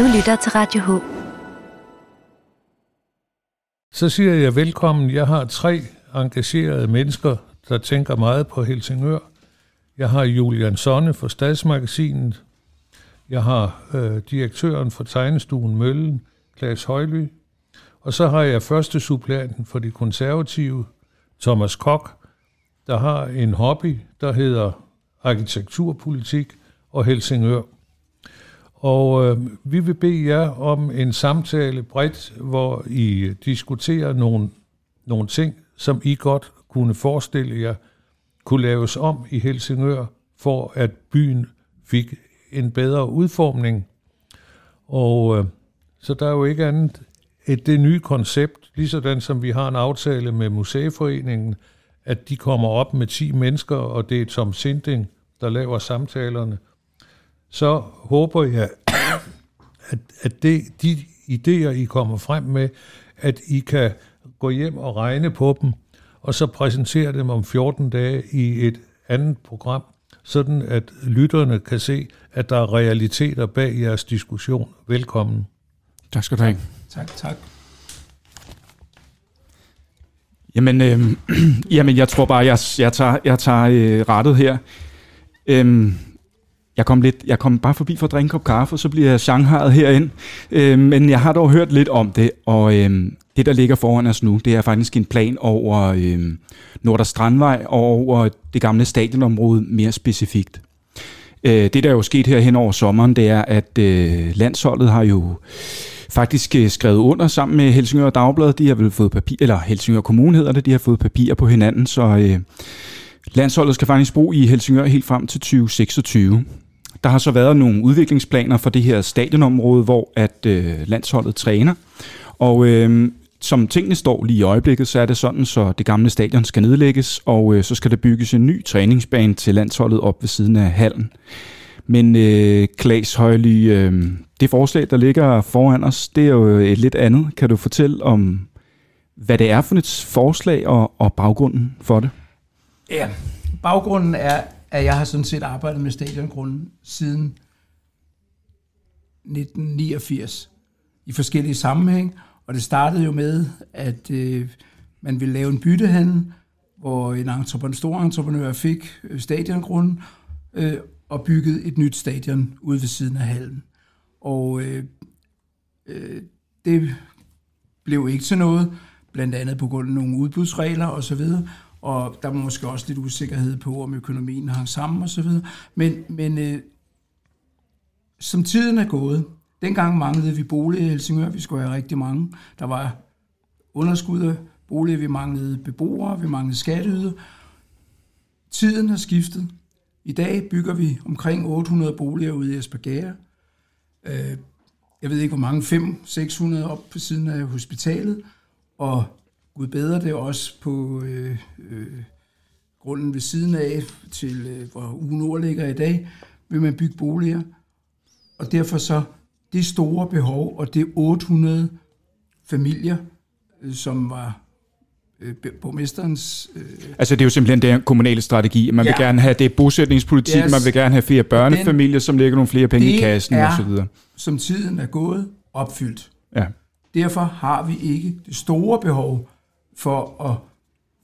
Du lytter til Radio H. Så siger jeg velkommen. Jeg har tre engagerede mennesker, der tænker meget på Helsingør. Jeg har Julian Sonne fra Stadsmagasinet. Jeg har øh, direktøren for tegnestuen Møllen, Klaas Højly. Og så har jeg første supplanten for de konservative, Thomas Kok, der har en hobby, der hedder arkitekturpolitik og Helsingør. Og øh, vi vil bede jer om en samtale bredt, hvor I diskuterer nogle, nogle ting, som I godt kunne forestille jer kunne laves om i Helsingør, for at byen fik en bedre udformning. Og øh, så der er jo ikke andet et det nye koncept, ligesådan som vi har en aftale med Museeforeningen, at de kommer op med 10 mennesker, og det er Tom Sinding, der laver samtalerne, så håber jeg, at, at det, de idéer, I kommer frem med, at I kan gå hjem og regne på dem, og så præsentere dem om 14 dage i et andet program, sådan at lytterne kan se, at der er realiteter bag jeres diskussion. Velkommen. Tak skal du have. Tak, tak. Jamen, øh, jamen jeg tror bare, jeg, jeg tager, jeg tager øh, rettet her. Øh, jeg kom, lidt, jeg kom bare forbi for at drikke en kop kaffe, og så bliver jeg shanghajet herind. Øh, men jeg har dog hørt lidt om det, og øh, det, der ligger foran os nu, det er faktisk en plan over øh, Nordre Strandvej og over det gamle stadionområde mere specifikt. Øh, det, der er jo sket her hen over sommeren, det er, at øh, landsholdet har jo faktisk øh, skrevet under sammen med Helsingør Dagblad. De har vel fået papir, eller Helsingør Kommune hedder det, de har fået papir på hinanden, så øh, landsholdet skal faktisk bo i Helsingør helt frem til 2026. Der har så været nogle udviklingsplaner for det her stadionområde, hvor at øh, landsholdet træner. Og øh, som tingene står lige i øjeblikket, så er det sådan, så det gamle stadion skal nedlægges, og øh, så skal der bygges en ny træningsbane til landsholdet op ved siden af hallen. Men øh, Klaas Højly, øh, det forslag, der ligger foran os, det er jo øh, et lidt andet. Kan du fortælle om, hvad det er for et forslag og, og baggrunden for det? Ja, baggrunden er, at jeg har sådan set arbejdet med stadiongrunden siden 1989 i forskellige sammenhæng, og det startede jo med, at øh, man ville lave en byttehandel, hvor en entreprenør, stor entreprenør fik øh, stadiongrunden øh, og byggede et nyt stadion ude ved siden af hallen. Og øh, øh, det blev ikke til noget, blandt andet på grund af nogle udbudsregler osv., og der var måske også lidt usikkerhed på, om økonomien hang sammen osv. Men, men øh, som tiden er gået, dengang manglede vi boliger i Helsingør, vi skulle have rigtig mange. Der var underskud af boliger, vi manglede beboere, vi manglede skatteyder. Tiden har skiftet. I dag bygger vi omkring 800 boliger ude i Esbjerg. Øh, jeg ved ikke, hvor mange, 500-600 op på siden af hospitalet, og Gud bedre det også på øh, øh, grunden ved siden af, til øh, hvor ugen ligger i dag, vil man bygge boliger. Og derfor så det store behov, og det 800 familier, øh, som var øh, borgmesterens... Øh, altså det er jo simpelthen den kommunale strategi. Man ja. vil gerne have det bosætningspolitik, yes. man vil gerne have flere børnefamilier, den, som lægger nogle flere penge i kassen er, osv. som tiden er gået, opfyldt. Ja. Derfor har vi ikke det store behov for at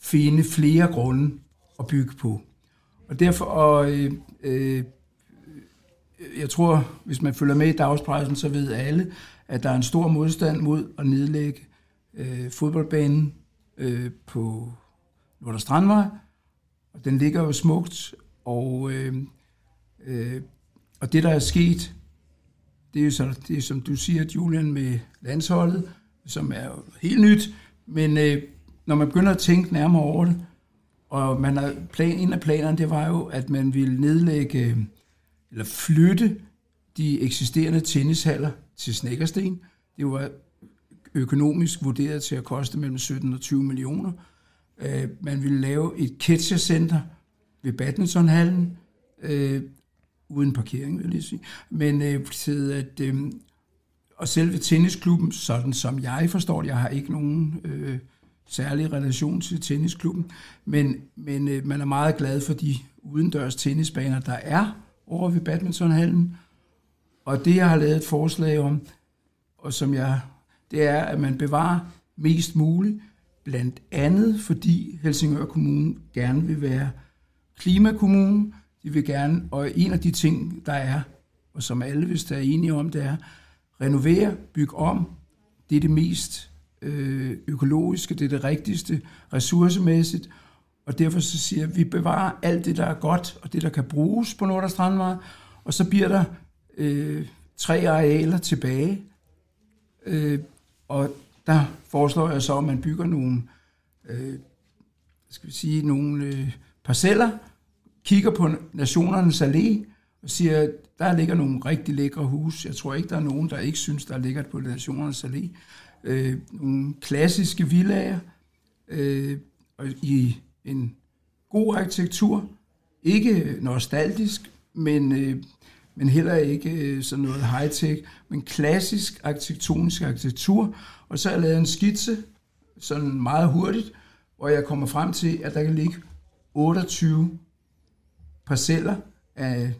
finde flere grunde at bygge på. Og derfor, og, øh, øh, jeg tror, hvis man følger med i dagspressen, så ved alle, at der er en stor modstand mod at nedlægge øh, fodboldbanen øh, på Nordre Strandvej. Og den ligger jo smukt, og, øh, øh, og det, der er sket, det er jo så, det er, som du siger, Julian, med landsholdet, som er jo helt nyt, men øh, når man begynder at tænke nærmere over det, og man har plan, en af planerne, det var jo, at man ville nedlægge, eller flytte de eksisterende tennishaller til Snækkersten. Det var økonomisk vurderet til at koste mellem 17 og 20 millioner. Øh, man ville lave et ketchercenter ved badmintonhallen, øh, uden parkering, vil jeg lige sige. Men øh, til at, øh, og selve tennisklubben, sådan som jeg forstår det, jeg har ikke nogen øh, særlig relation til tennisklubben, men, men øh, man er meget glad for de udendørs tennisbaner, der er over ved badmintonhallen. Og det, jeg har lavet et forslag om, og som jeg, det er, at man bevarer mest muligt, blandt andet fordi Helsingør Kommune gerne vil være klimakommune. De vil gerne, og en af de ting, der er, og som alle hvis der er enige om, det er, renovere, bygge om. Det er det mest øh, økologiske, det er det rigtigste ressourcemæssigt, og derfor så siger jeg, at vi bevarer alt det, der er godt, og det, der kan bruges på Nordre Strandvej, og så bliver der øh, tre arealer tilbage, øh, og der foreslår jeg så, at man bygger nogle, øh, skal vi sige, nogle øh, parceller, kigger på Nationernes Allé, og siger, at der ligger nogle rigtig lækre huse. Jeg tror ikke, der er nogen, der ikke synes, der ligger på Nationernes Allé. Øh, nogle klassiske villager øh, og i en god arkitektur. Ikke nostalgisk, men, øh, men heller ikke øh, sådan noget high-tech, men klassisk arkitektonisk arkitektur. Og så har jeg lavet en skitse, sådan meget hurtigt, hvor jeg kommer frem til, at der kan ligge 28 parceller af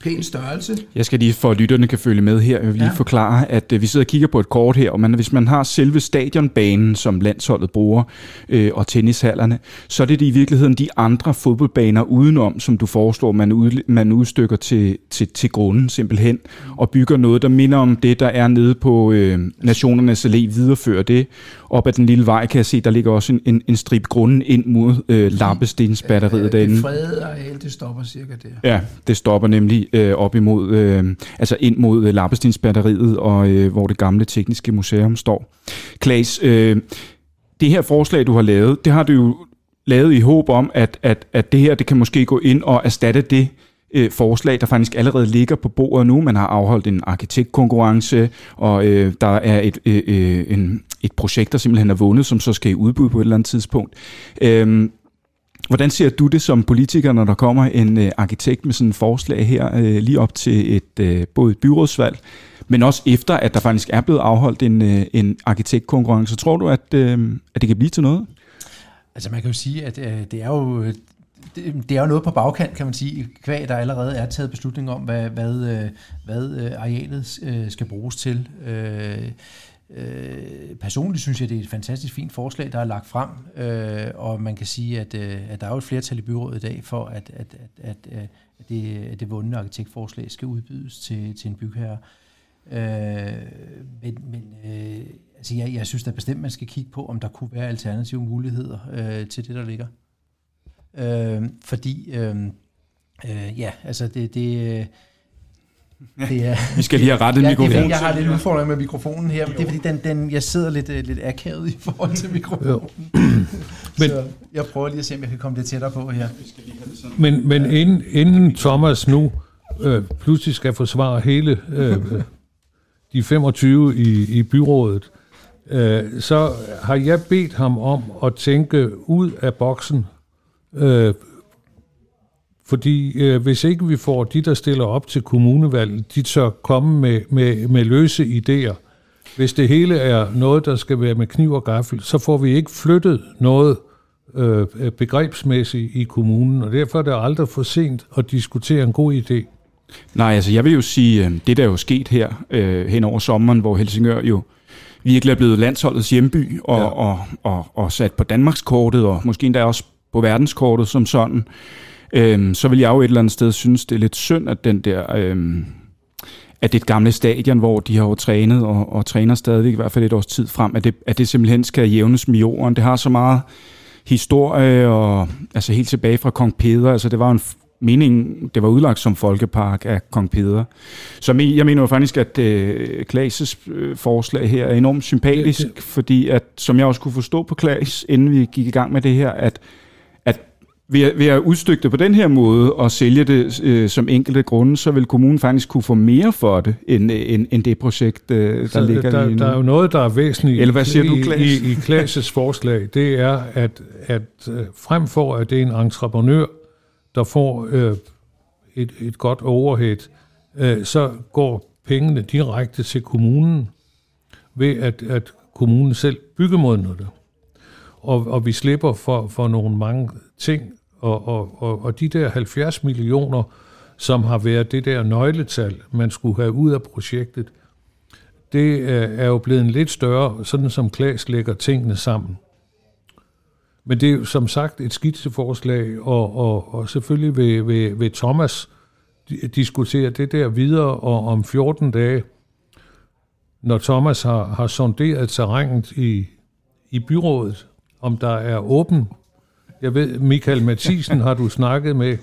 pæn størrelse. Jeg skal lige, for at lytterne kan følge med her, jeg vil lige ja. forklare, at øh, vi sidder og kigger på et kort her, og man, hvis man har selve stadionbanen, som landsholdet bruger, øh, og tennishallerne, så er det i virkeligheden de andre fodboldbaner udenom, som du foreslår, man, ud, man udstykker til, til, til grunden simpelthen, og bygger noget, der minder om det, der er nede på øh, Nationernes Allé, viderefører det. Op ad den lille vej kan jeg se, der ligger også en, en, en strip grunden ind mod øh, lappestensbatteriet ja, derinde. Det fredede areal, det stopper cirka der. Ja, det stopper nemlig øh, op imod, øh, altså ind mod øh, Lappestensbatteriet, og øh, hvor det gamle tekniske museum står. Klaas, øh, det her forslag, du har lavet, det har du jo lavet i håb om, at, at, at det her det kan måske gå ind og erstatte det øh, forslag, der faktisk allerede ligger på bordet nu. Man har afholdt en arkitektkonkurrence, og øh, der er et, øh, øh en, et projekt, der simpelthen er vundet, som så skal i udbud på et eller andet tidspunkt. Øh, Hvordan ser du det som politiker, når der kommer en øh, arkitekt med sådan et forslag her, øh, lige op til et øh, både et byrådsvalg, men også efter, at der faktisk er blevet afholdt en, øh, en arkitektkonkurrence? Tror du, at, øh, at det kan blive til noget? Altså man kan jo sige, at øh, det er jo det, er jo noget på bagkant, kan man sige, kvæg, der allerede er taget beslutning om, hvad, hvad, øh, hvad øh, arealet øh, skal bruges til. Øh, personligt synes jeg, det er et fantastisk fint forslag, der er lagt frem, øh, og man kan sige, at, øh, at der er jo et flertal i byrådet i dag for, at, at, at, at, øh, at det, at det vundne arkitektforslag skal udbydes til, til en bygherre. Øh, men men øh, altså jeg, jeg synes da bestemt, man skal kigge på, om der kunne være alternative muligheder øh, til det, der ligger. Øh, fordi, øh, øh, ja, altså det, det det er, vi skal lige have rettet ja, mikrofonen. Jeg har lidt udfordring med mikrofonen her, men det er fordi, den, den, jeg sidder lidt, øh, lidt akavet i forhold til mikrofonen. men, så jeg prøver lige at se, om jeg kan komme lidt tættere på her. Men, men inden, inden Thomas nu øh, pludselig skal forsvare hele øh, de 25 i, i byrådet, øh, så har jeg bedt ham om at tænke ud af boksen øh, fordi øh, hvis ikke vi får de, der stiller op til kommunevalget, de tør komme med, med, med løse idéer. Hvis det hele er noget, der skal være med kniv og gaffel, så får vi ikke flyttet noget øh, begrebsmæssigt i kommunen, og derfor er det aldrig for sent at diskutere en god idé. Nej, altså jeg vil jo sige, øh, det der er jo sket her øh, hen over sommeren, hvor Helsingør jo virkelig er blevet landsholdets hjemby og, ja. og, og, og sat på Danmarkskortet, og måske endda også på verdenskortet som sådan øhm, så vil jeg jo et eller andet sted synes, det er lidt synd, at den der... Øhm, at det er et gamle stadion, hvor de har jo trænet og, og træner stadigvæk i hvert fald et års tid frem, at det, at det simpelthen skal jævnes med jorden. Det har så meget historie, og altså helt tilbage fra Kong Peder, altså det var en mening, det var udlagt som folkepark af Kong Peder. Så jeg mener jo faktisk, at øh, Klaas' øh, forslag her er enormt sympatisk, det, det. fordi at, som jeg også kunne forstå på Klaas, inden vi gik i gang med det her, at ved at, ved at udstykke det på den her måde og sælge det øh, som enkelte grunde, så vil kommunen faktisk kunne få mere for det, end, end, end det projekt, øh, der så ligger der, lige nu. Der er jo noget, der er væsentligt Eller hvad siger i, du, Klaas? i, i Klaas' forslag. Det er, at, at øh, frem for, at det er en entreprenør, der får øh, et, et godt overhead, øh, så går pengene direkte til kommunen, ved at, at kommunen selv byggemodner det. Og, og vi slipper for, for nogle mange ting, og, og, og, og de der 70 millioner, som har været det der nøgletal, man skulle have ud af projektet, det øh, er jo blevet en lidt større, sådan som Klaas lægger tingene sammen. Men det er jo som sagt et skitseforslag, og, og, og selvfølgelig vil, vil, vil Thomas diskutere det der videre, og om 14 dage, når Thomas har, har sonderet terrænet i, i byrådet, om der er åben. Jeg ved, Michael Mathisen har du snakket med,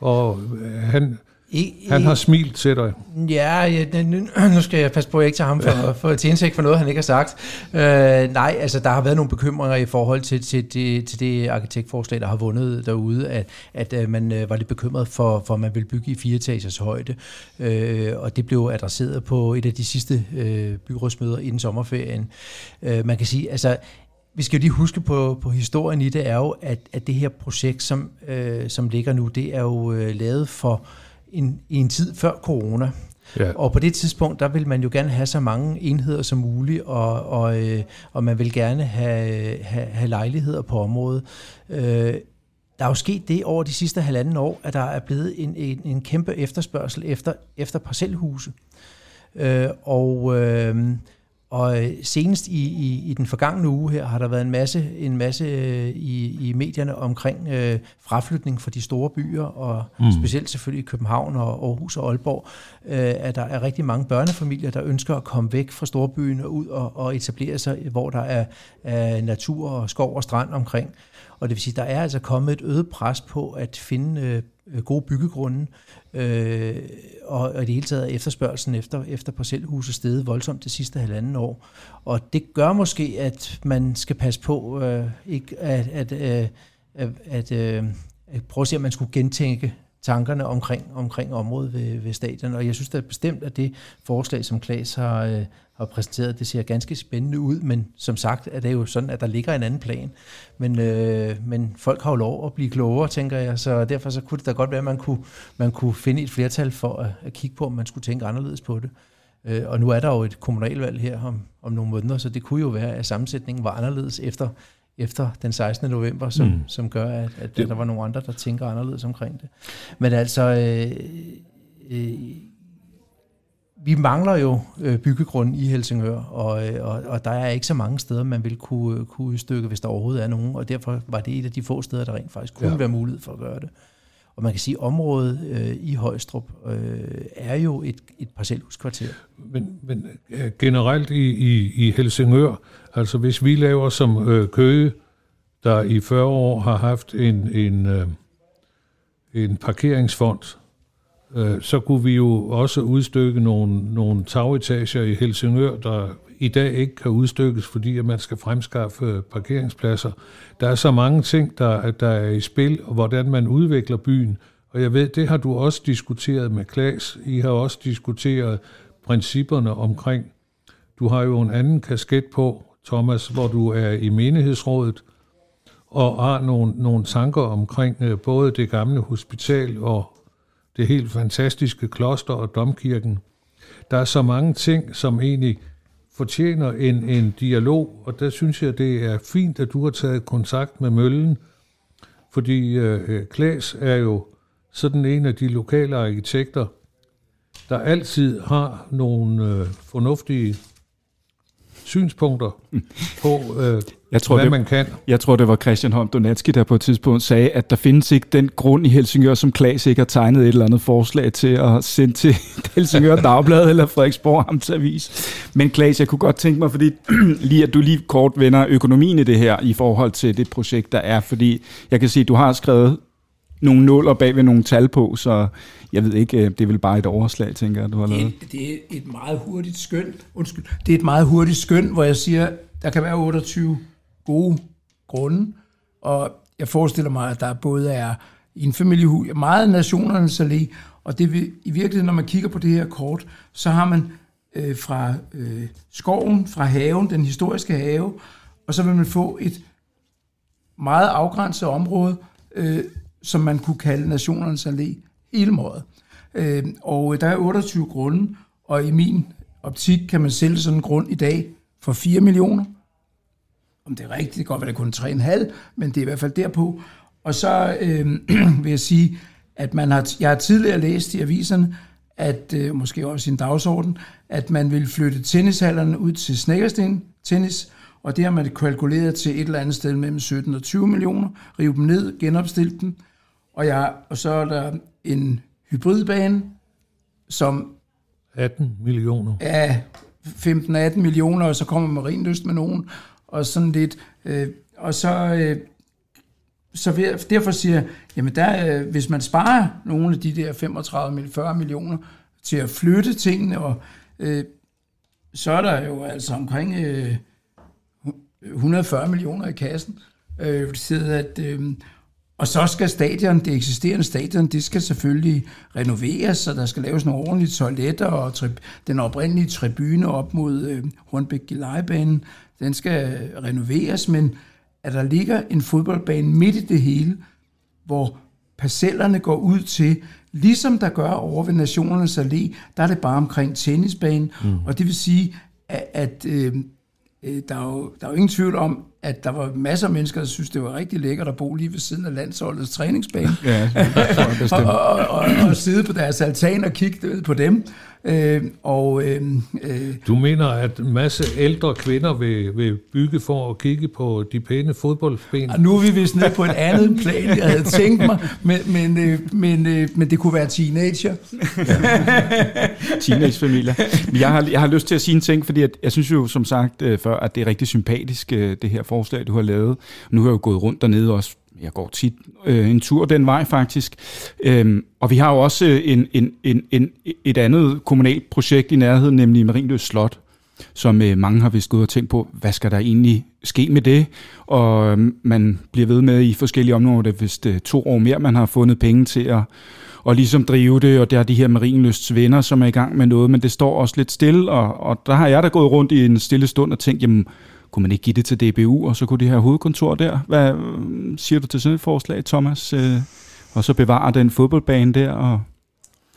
og han, i, han har smilt til dig. Ja, ja nu, nu skal jeg passe på, at jeg ikke tager ham for, for, til indsigt for noget, han ikke har sagt. Øh, nej, altså der har været nogle bekymringer i forhold til, til, det, til det arkitektforslag, der har vundet derude, at, at uh, man uh, var lidt bekymret for, for, at man ville bygge i fire etagers højde. Uh, og det blev adresseret på et af de sidste uh, byrådsmøder inden sommerferien. Uh, man kan sige, altså vi skal jo lige huske på, på historien i det, er jo, at, at det her projekt, som, øh, som ligger nu, det er jo øh, lavet for en, i en tid før corona. Ja. Og på det tidspunkt, der vil man jo gerne have så mange enheder som muligt, og, og, øh, og man vil gerne have, have, have lejligheder på området. Øh, der er jo sket det over de sidste halvanden år, at der er blevet en, en, en kæmpe efterspørgsel efter, efter parcelhuse. Øh, og... Øh, og øh, senest i, i, i den forgangne uge her har der været en masse, en masse øh, i, i medierne omkring øh, fraflytning fra de store byer, og mm. specielt selvfølgelig i København og Aarhus og Aalborg, øh, at der er rigtig mange børnefamilier, der ønsker at komme væk fra storbyen og ud og, og etablere sig, hvor der er, er natur og skov og strand omkring. Og det vil sige, at der er altså kommet et øget pres på at finde øh, øh gode byggegrunde, øh, og, og i det hele taget er efterspørgelsen efter, efter parcelhuse steget voldsomt det sidste halvanden år. Og det gør måske, at man skal passe på øh, ikke at, at, øh, at, at, øh, at prøve at se, om man skulle gentænke tankerne omkring, omkring området ved, ved stadion. Og jeg synes da bestemt, at det forslag, som Klaas har, øh, har præsenteret, det ser ganske spændende ud, men som sagt er det jo sådan, at der ligger en anden plan. Men, øh, men folk har jo lov at blive klogere, tænker jeg, så derfor så kunne det da godt være, at man kunne, man kunne finde et flertal for at, at kigge på, om man skulle tænke anderledes på det. Øh, og nu er der jo et kommunalvalg her om, om nogle måneder, så det kunne jo være, at sammensætningen var anderledes efter, efter den 16. november, som, mm. som gør, at, at, der var nogle andre, der tænker anderledes omkring det. Men altså, øh, øh, vi mangler jo øh, byggegrund i Helsingør, og, øh, og, og der er ikke så mange steder, man vil kunne, kunne udstykke, hvis der overhovedet er nogen, og derfor var det et af de få steder, der rent faktisk kunne ja. være mulighed for at gøre det. Og man kan sige, at området øh, i Højstrup øh, er jo et, et parcelhuskvarter. Men, men øh, generelt i, i, i Helsingør, altså hvis vi laver som øh, Køge, der i 40 år har haft en, en, øh, en parkeringsfond, øh, så kunne vi jo også udstykke nogle, nogle tagetager i Helsingør, der i dag ikke kan udstykkes, fordi at man skal fremskaffe parkeringspladser. Der er så mange ting, der, der er i spil, og hvordan man udvikler byen. Og jeg ved, det har du også diskuteret med Klaas. I har også diskuteret principperne omkring. Du har jo en anden kasket på, Thomas, hvor du er i menighedsrådet, og har nogle, nogle tanker omkring øh, både det gamle hospital og det helt fantastiske kloster og domkirken. Der er så mange ting, som egentlig fortjener en, en dialog, og der synes jeg, det er fint, at du har taget kontakt med Møllen, fordi øh, øh Klaas er jo sådan en af de lokale arkitekter, der altid har nogle øh, fornuftige synspunkter på, øh, jeg tror, hvad det, man kan. Jeg tror, det var Christian Holm Donatski, der på et tidspunkt sagde, at der findes ikke den grund i Helsingør, som Klaas ikke har tegnet et eller andet forslag til at sende til Helsingør Dagblad eller Frederiksborg Amtsavis. Men Klaas, jeg kunne godt tænke mig, fordi lige at du lige kort vender økonomien i det her i forhold til det projekt, der er, fordi jeg kan se, at du har skrevet nogle nuller bag ved nogle tal på, så jeg ved ikke, øh, det er vel bare et overslag, tænker jeg, du har lavet. Det, det er et meget hurtigt skøn, undskyld, det er et meget hurtigt skøn, hvor jeg siger, der kan være 28 gode grunde, og jeg forestiller mig, at der både er i en familiehus, meget nationernes allé, og det vil, i virkeligheden, når man kigger på det her kort, så har man øh, fra øh, skoven, fra haven, den historiske have, og så vil man få et meget afgrænset område, øh, som man kunne kalde Nationernes Allé hele måden. Øh, og øh, der er 28 grunde, og i min optik kan man sælge sådan en grund i dag for 4 millioner. Om det er rigtigt, det kan godt være, det kun 3,5, men det er i hvert fald derpå. Og så øh, vil jeg sige, at man har, jeg har tidligere læst i aviserne, at øh, måske også i en dagsorden, at man vil flytte tennishallerne ud til Snækkersten tennis, og det har man kalkuleret til et eller andet sted mellem 17 og 20 millioner, rive dem ned, genopstille dem, og, jeg, og så er der en hybridbane, som 18 millioner. er 15-18 millioner, og så kommer Marienlyst med nogen, og sådan lidt. Øh, og så, øh, så ved, derfor siger jeg, jamen der, øh, hvis man sparer nogle af de der 35-40 millioner til at flytte tingene, og øh, så er der jo altså omkring øh, 140 millioner i kassen. Øh, det at, øh, og så skal stadion, det eksisterende stadion, det skal selvfølgelig renoveres, så der skal laves nogle ordentlige toiletter, og tri- den oprindelige tribune op mod øh, Hornbæk Gelejebanen den skal renoveres, men at der ligger en fodboldbane midt i det hele, hvor parcellerne går ud til, ligesom der gør over ved Nationernes Allé, der er det bare omkring tennisbanen, mm. og det vil sige, at, at øh, øh, der, er jo, der er jo ingen tvivl om, at der var masser af mennesker, der synes, det var rigtig lækkert at bo lige ved siden af landsholdets træningsbane. Ja, det tror jeg bestemt. og, og, og, og sidde på deres altan og kigge på dem. Øh, og, øh, øh, Du mener, at en masse ældre kvinder vil, vil bygge for at kigge på de pæne fodboldben? og nu er vi vist nede på et andet plan, jeg havde tænkt mig, men, men, øh, men, øh, men det kunne være teenager. teenagefamilier. Men jeg har, jeg har lyst til at sige en ting, fordi at, jeg synes jo som sagt øh, før, at det er rigtig sympatisk, øh, det her forslag, du har lavet. Nu har jeg jo gået rundt dernede også. Jeg går tit øh, en tur den vej faktisk. Øhm, og vi har jo også øh, en, en, en, en, et andet kommunalt projekt i nærheden, nemlig Marienløs Slot som øh, mange har vist gået og tænkt på, hvad skal der egentlig ske med det? Og øh, man bliver ved med i forskellige områder, det er vist øh, to år mere, man har fundet penge til at og ligesom drive det, og der er de her Marienlysts venner, som er i gang med noget, men det står også lidt stille, og, og der har jeg da gået rundt i en stille stund og tænkt, jamen, kunne man ikke give det til DBU, og så kunne de have hovedkontor der? Hvad øh, siger du til sådan et forslag, Thomas? Øh, og så bevare den fodboldbane der, og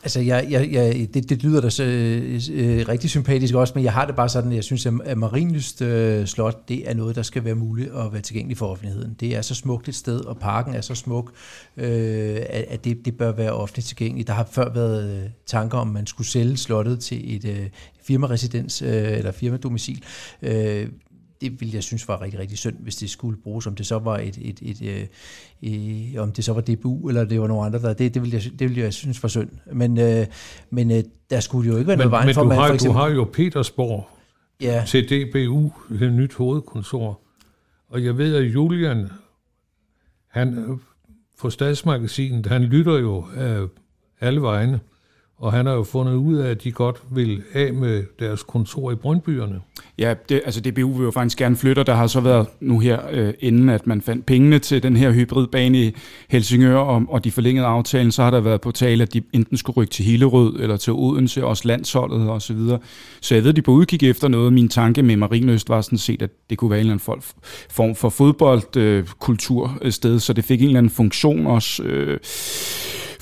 Altså, jeg, jeg, jeg, det, det lyder da så, øh, øh, rigtig sympatisk også, men jeg har det bare sådan, at jeg synes, at Marienlyst øh, Slot, det er noget, der skal være muligt at være tilgængeligt for offentligheden. Det er så smukt et sted, og parken er så smuk, øh, at, at det, det bør være offentligt tilgængeligt. Der har før været øh, tanker om, at man skulle sælge slottet til et øh, firmaresidens øh, eller firmadomicil. Øh, det ville jeg synes var rigtig, rigtig synd, hvis det skulle bruges, om det så var et, et, et, et, et om det så var DBU, eller det var nogen andre, der, det, det, ville jeg, det ville jeg synes var synd. Men, øh, men øh, der skulle jo ikke være men, noget vejen men for, du man har, for eksempel... du har jo Petersborg ja, til DBU, det nyt hovedkontor. Og jeg ved, at Julian, han øh, for stadsmagasinet, han lytter jo øh, alle vegne, og han har jo fundet ud af, at de godt vil af med deres kontor i Brøndbyerne. Ja, det, altså DBU vil jo faktisk gerne flytte, og der har så været nu her, øh, inden at man fandt pengene til den her hybridbane i Helsingør, og, og de forlængede aftalen, så har der været på tale, at de enten skulle rykke til Hillerød, eller til Odense, også landsholdet og så videre. Så jeg ved, at de på udkig efter noget. Min tanke med Marinøst var sådan set, at det kunne være en eller anden form for fodboldkultur øh, sted, så det fik en eller anden funktion også. Øh,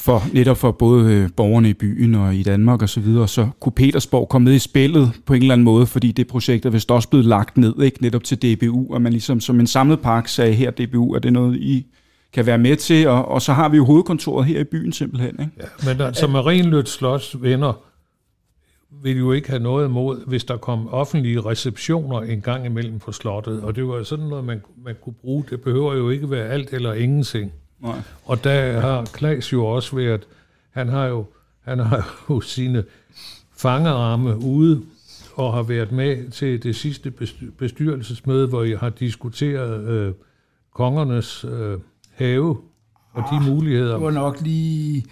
for netop for både øh, borgerne i byen og i Danmark og så videre, så kunne Petersborg komme med i spillet på en eller anden måde, fordi det projekt er vist også blevet lagt ned, ikke netop til DBU, og man ligesom som en samlet park sagde her, DBU, er det noget, I kan være med til, og, og så har vi jo hovedkontoret her i byen simpelthen. Ikke? Ja, men altså Marienlødt Slots venner ville jo ikke have noget imod, hvis der kom offentlige receptioner en gang imellem på slottet, og det var sådan noget, man, man kunne bruge. Det behøver jo ikke være alt eller ingenting. Nej. Og der har Klaas jo også været, han har jo, han har jo sine fangeramme ude og har været med til det sidste bestyrelsesmøde, hvor jeg har diskuteret øh, kongernes øh, have og de muligheder. Det var nok lige...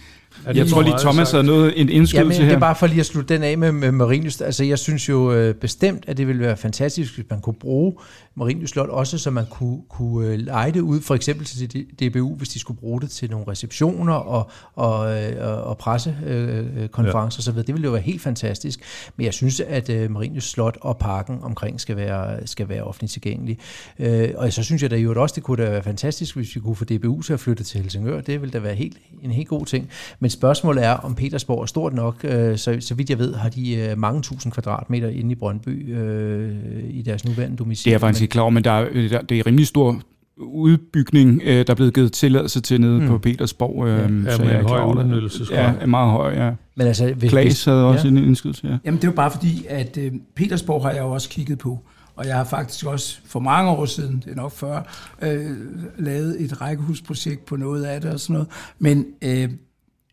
Det Jeg tror lige, Thomas havde noget, en Ja, indskydelse men her. det er bare for lige at slutte den af med, med Marienlyst. Altså, jeg synes jo øh, bestemt, at det ville være fantastisk, hvis man kunne bruge Marienlyst Slot også, så man kunne, kunne øh, lege det ud, for eksempel til DBU, hvis de skulle bruge det til nogle receptioner og, og, øh, og, og pressekonferencer osv. Det ville jo være helt fantastisk. Men jeg synes, at øh, Marienlyst Slot og parken omkring skal være, skal være offentligt tilgængelig. Øh, og så synes jeg da jo også, det kunne da være fantastisk, hvis vi kunne få DBU til at flytte til Helsingør. Det ville da være helt, en helt god ting. Men spørgsmålet er, om Petersborg er stort nok. Øh, så, så vidt jeg ved, har de øh, mange tusind kvadratmeter inde i Brøndby øh, i deres nuværende domicil. Det er jeg faktisk ikke klar over, men der er, der, det er rimelig stor udbygning, øh, der er blevet givet tilladelse til nede mm. på Petersborg. Øh, Ja, så med jeg en er høj udnyttelsesgrad. Ja, er meget høj, ja. Men altså, hvis, Klaas havde også ja. en indskydelse, ja. Jamen det er jo bare fordi, at øh, Petersborg har jeg jo også kigget på, og jeg har faktisk også for mange år siden, det er nok før, øh, lavet et rækkehusprojekt på noget af det og sådan noget. Men, øh,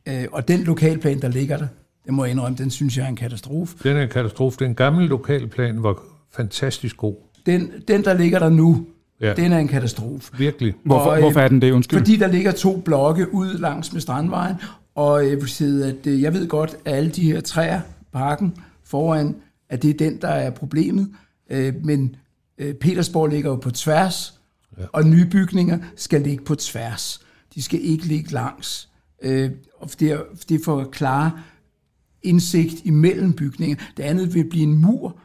øh, og den lokalplan, der ligger der, det må jeg indrømme, den synes jeg er en katastrofe. Den er en katastrofe. Den gamle lokalplan var fantastisk god. Den, den der ligger der nu, Ja. den er en katastrofe. Virkelig. Hvorfor, Og, øh, hvorfor er den det? Undskyld. Fordi der ligger to blokke ud langs med Strandvejen, og jeg vil sige, at øh, jeg ved godt, at alle de her træer, parken foran, at det er den, der er problemet. Øh, Men øh, Petersborg ligger jo på tværs, ja. og nye bygninger skal ligge på tværs. De skal ikke ligge langs. Øh, Og det er, det er for at klare indsigt imellem bygninger. Det andet vil blive en mur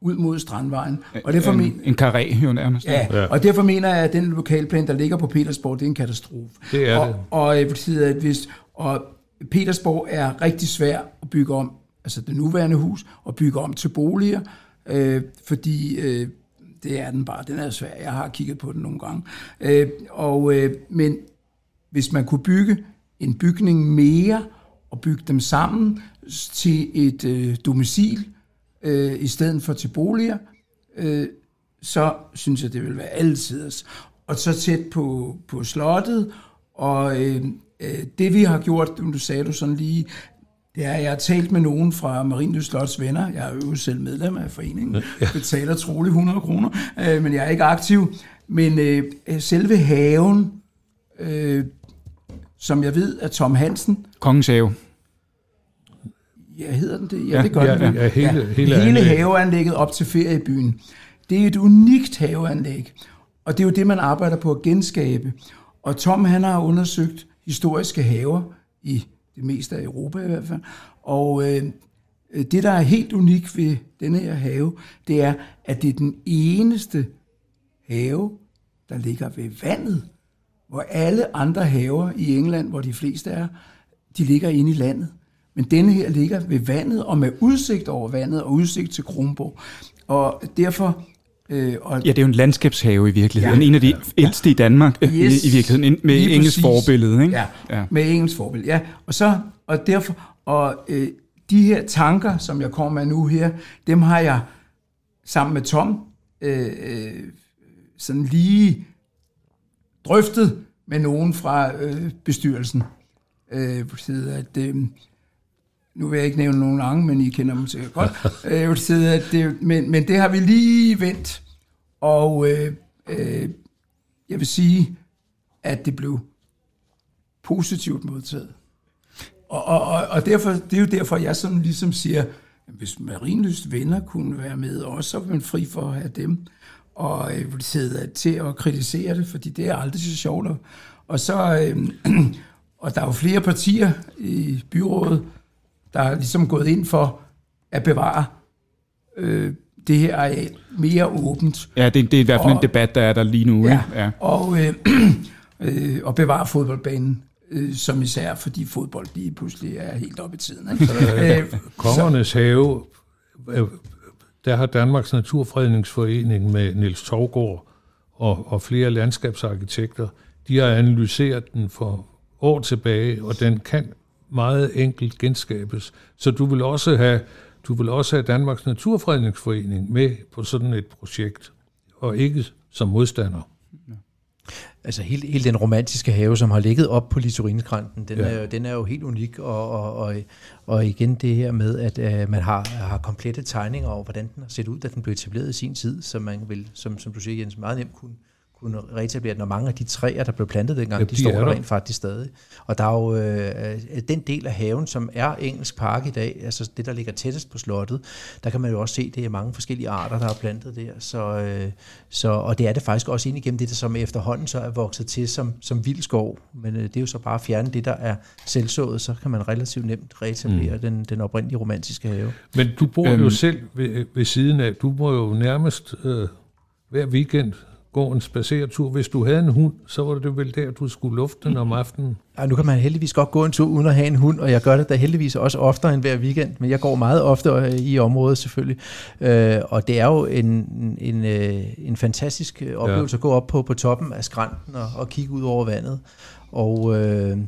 ud mod Strandvejen. Og derfor men, en, en karé jo nærmest. Ja, Ja. og derfor mener jeg, at den lokalplan, der ligger på Petersborg, det er en katastrofe. Det er og, det. Og, vil sige, at hvis, og Petersborg er rigtig svær at bygge om, altså det nuværende hus, og bygge om til boliger, øh, fordi øh, det er den bare, den er svær. Jeg har kigget på den nogle gange. Øh, og, øh, men hvis man kunne bygge en bygning mere, og bygge dem sammen til et øh, domicil, øh, i stedet for til boliger, øh, så synes jeg, det vil være altid. Og så tæt på, på slottet, og øh, øh, det vi har gjort, nu sagde du sådan lige, det er, jeg har talt med nogen fra Marienlyst Slots venner. Jeg er jo selv medlem af foreningen. Jeg betaler troligt 100 kroner, øh, men jeg er ikke aktiv. Men øh, selve haven, øh, som jeg ved, at Tom Hansen, Kongens have. Ja, hedder den det? Ja, Ja, det gør ja, den. ja, hele- hele hele anlægget. haveanlægget op til feriebyen. Det er et unikt haveanlæg, og det er jo det, man arbejder på at genskabe. Og Tom, han har undersøgt historiske haver i det meste af Europa i hvert fald. Og øh, det, der er helt unikt ved denne her have, det er, at det er den eneste have, der ligger ved vandet, hvor alle andre haver i England, hvor de fleste er, de ligger inde i landet. Men denne her ligger ved vandet, og med udsigt over vandet, og udsigt til Kronborg. Og derfor... Øh, og Ja, det er jo en landskabshave i virkeligheden. Ja. En af de ældste i Danmark øh, Yes. i, i virkeligheden, med engelsk præcis. forbillede. Ikke? Ja, Ja. ja, med engelsk forbillede. Ja, og så og derfor og øh, de her tanker, som jeg kommer med nu her, dem har jeg sammen med Tom øh, øh, sådan lige drøftet med nogen fra øh, bestyrelsen. Øh, at øh, nu vil jeg ikke nævne nogen navne, men I kender dem sikkert godt. øh, side, at det, men, men det har vi lige vendt, og øh, øh, jeg vil sige, at det blev positivt modtaget. Og, og, og, og derfor, det er jo derfor, jeg sådan ligesom siger, at hvis Marienlyst venner kunne være med også, så er man fri for at have dem. Og vil sidde til at kritisere det, fordi det er aldrig så sjovt. Og- så, øh, og der er jo flere partier i byrådet, der er ligesom gået ind for at bevare øh, det her areal mere åbent. Ja, det, det er i hvert fald en Og- debat, der er der lige nu. Ja, ja. og, øh, øh, og bevare fodboldbanen, øh, som især fordi fodbold lige pludselig er helt oppe i tiden. Ikke? øh, Kongernes have, øh, der har Danmarks Naturfredningsforening med Niels Torgård og, og flere landskabsarkitekter, de har analyseret den for år tilbage, og den kan meget enkelt genskabes. Så du vil også have, du vil også have Danmarks Naturfredningsforening med på sådan et projekt, og ikke som modstander. Altså hele, hele den romantiske have, som har ligget op på Littorinskrænten, den, Ja. er, den er jo helt unik, og, og, og, og igen det her med, at uh, man har, har komplette tegninger over, hvordan den har set ud, da den blev etableret i sin tid, så man vil, som, som du siger Jens, meget nemt kunne, kunne reetablere den, og mange af de træer, der blev plantet dengang, Ja, de, de står er der rent faktisk stadig. Og der er jo øh, den del af haven, som er engelsk park i dag, altså det, der ligger tættest på slottet, der kan man jo også se, det er mange forskellige arter, der er plantet der. Så, øh, så, og det er det faktisk også ind igennem det, der som efterhånden så er vokset til som, som vild skov. Men øh, det er jo så bare at fjerne det, der er selvsået, så kan man relativt nemt reetablere mm. den, den oprindelige romantiske have. Men du bor øhm, Øhm. jo selv ved, ved siden af, du må jo nærmest øh, hver weekend gå en spaceretur. Hvis du havde en hund, så var det vel der, du skulle lufte den om aftenen. Ja, nu kan man heldigvis godt gå en tur uden at have en hund, og jeg gør det da heldigvis også oftere end hver weekend, men jeg går meget ofte øh, i området selvfølgelig. Øh, og det er jo en, en, øh, en fantastisk oplevelse ja. at gå op på, på toppen af skrænten og, og kigge ud over vandet. Og, øh,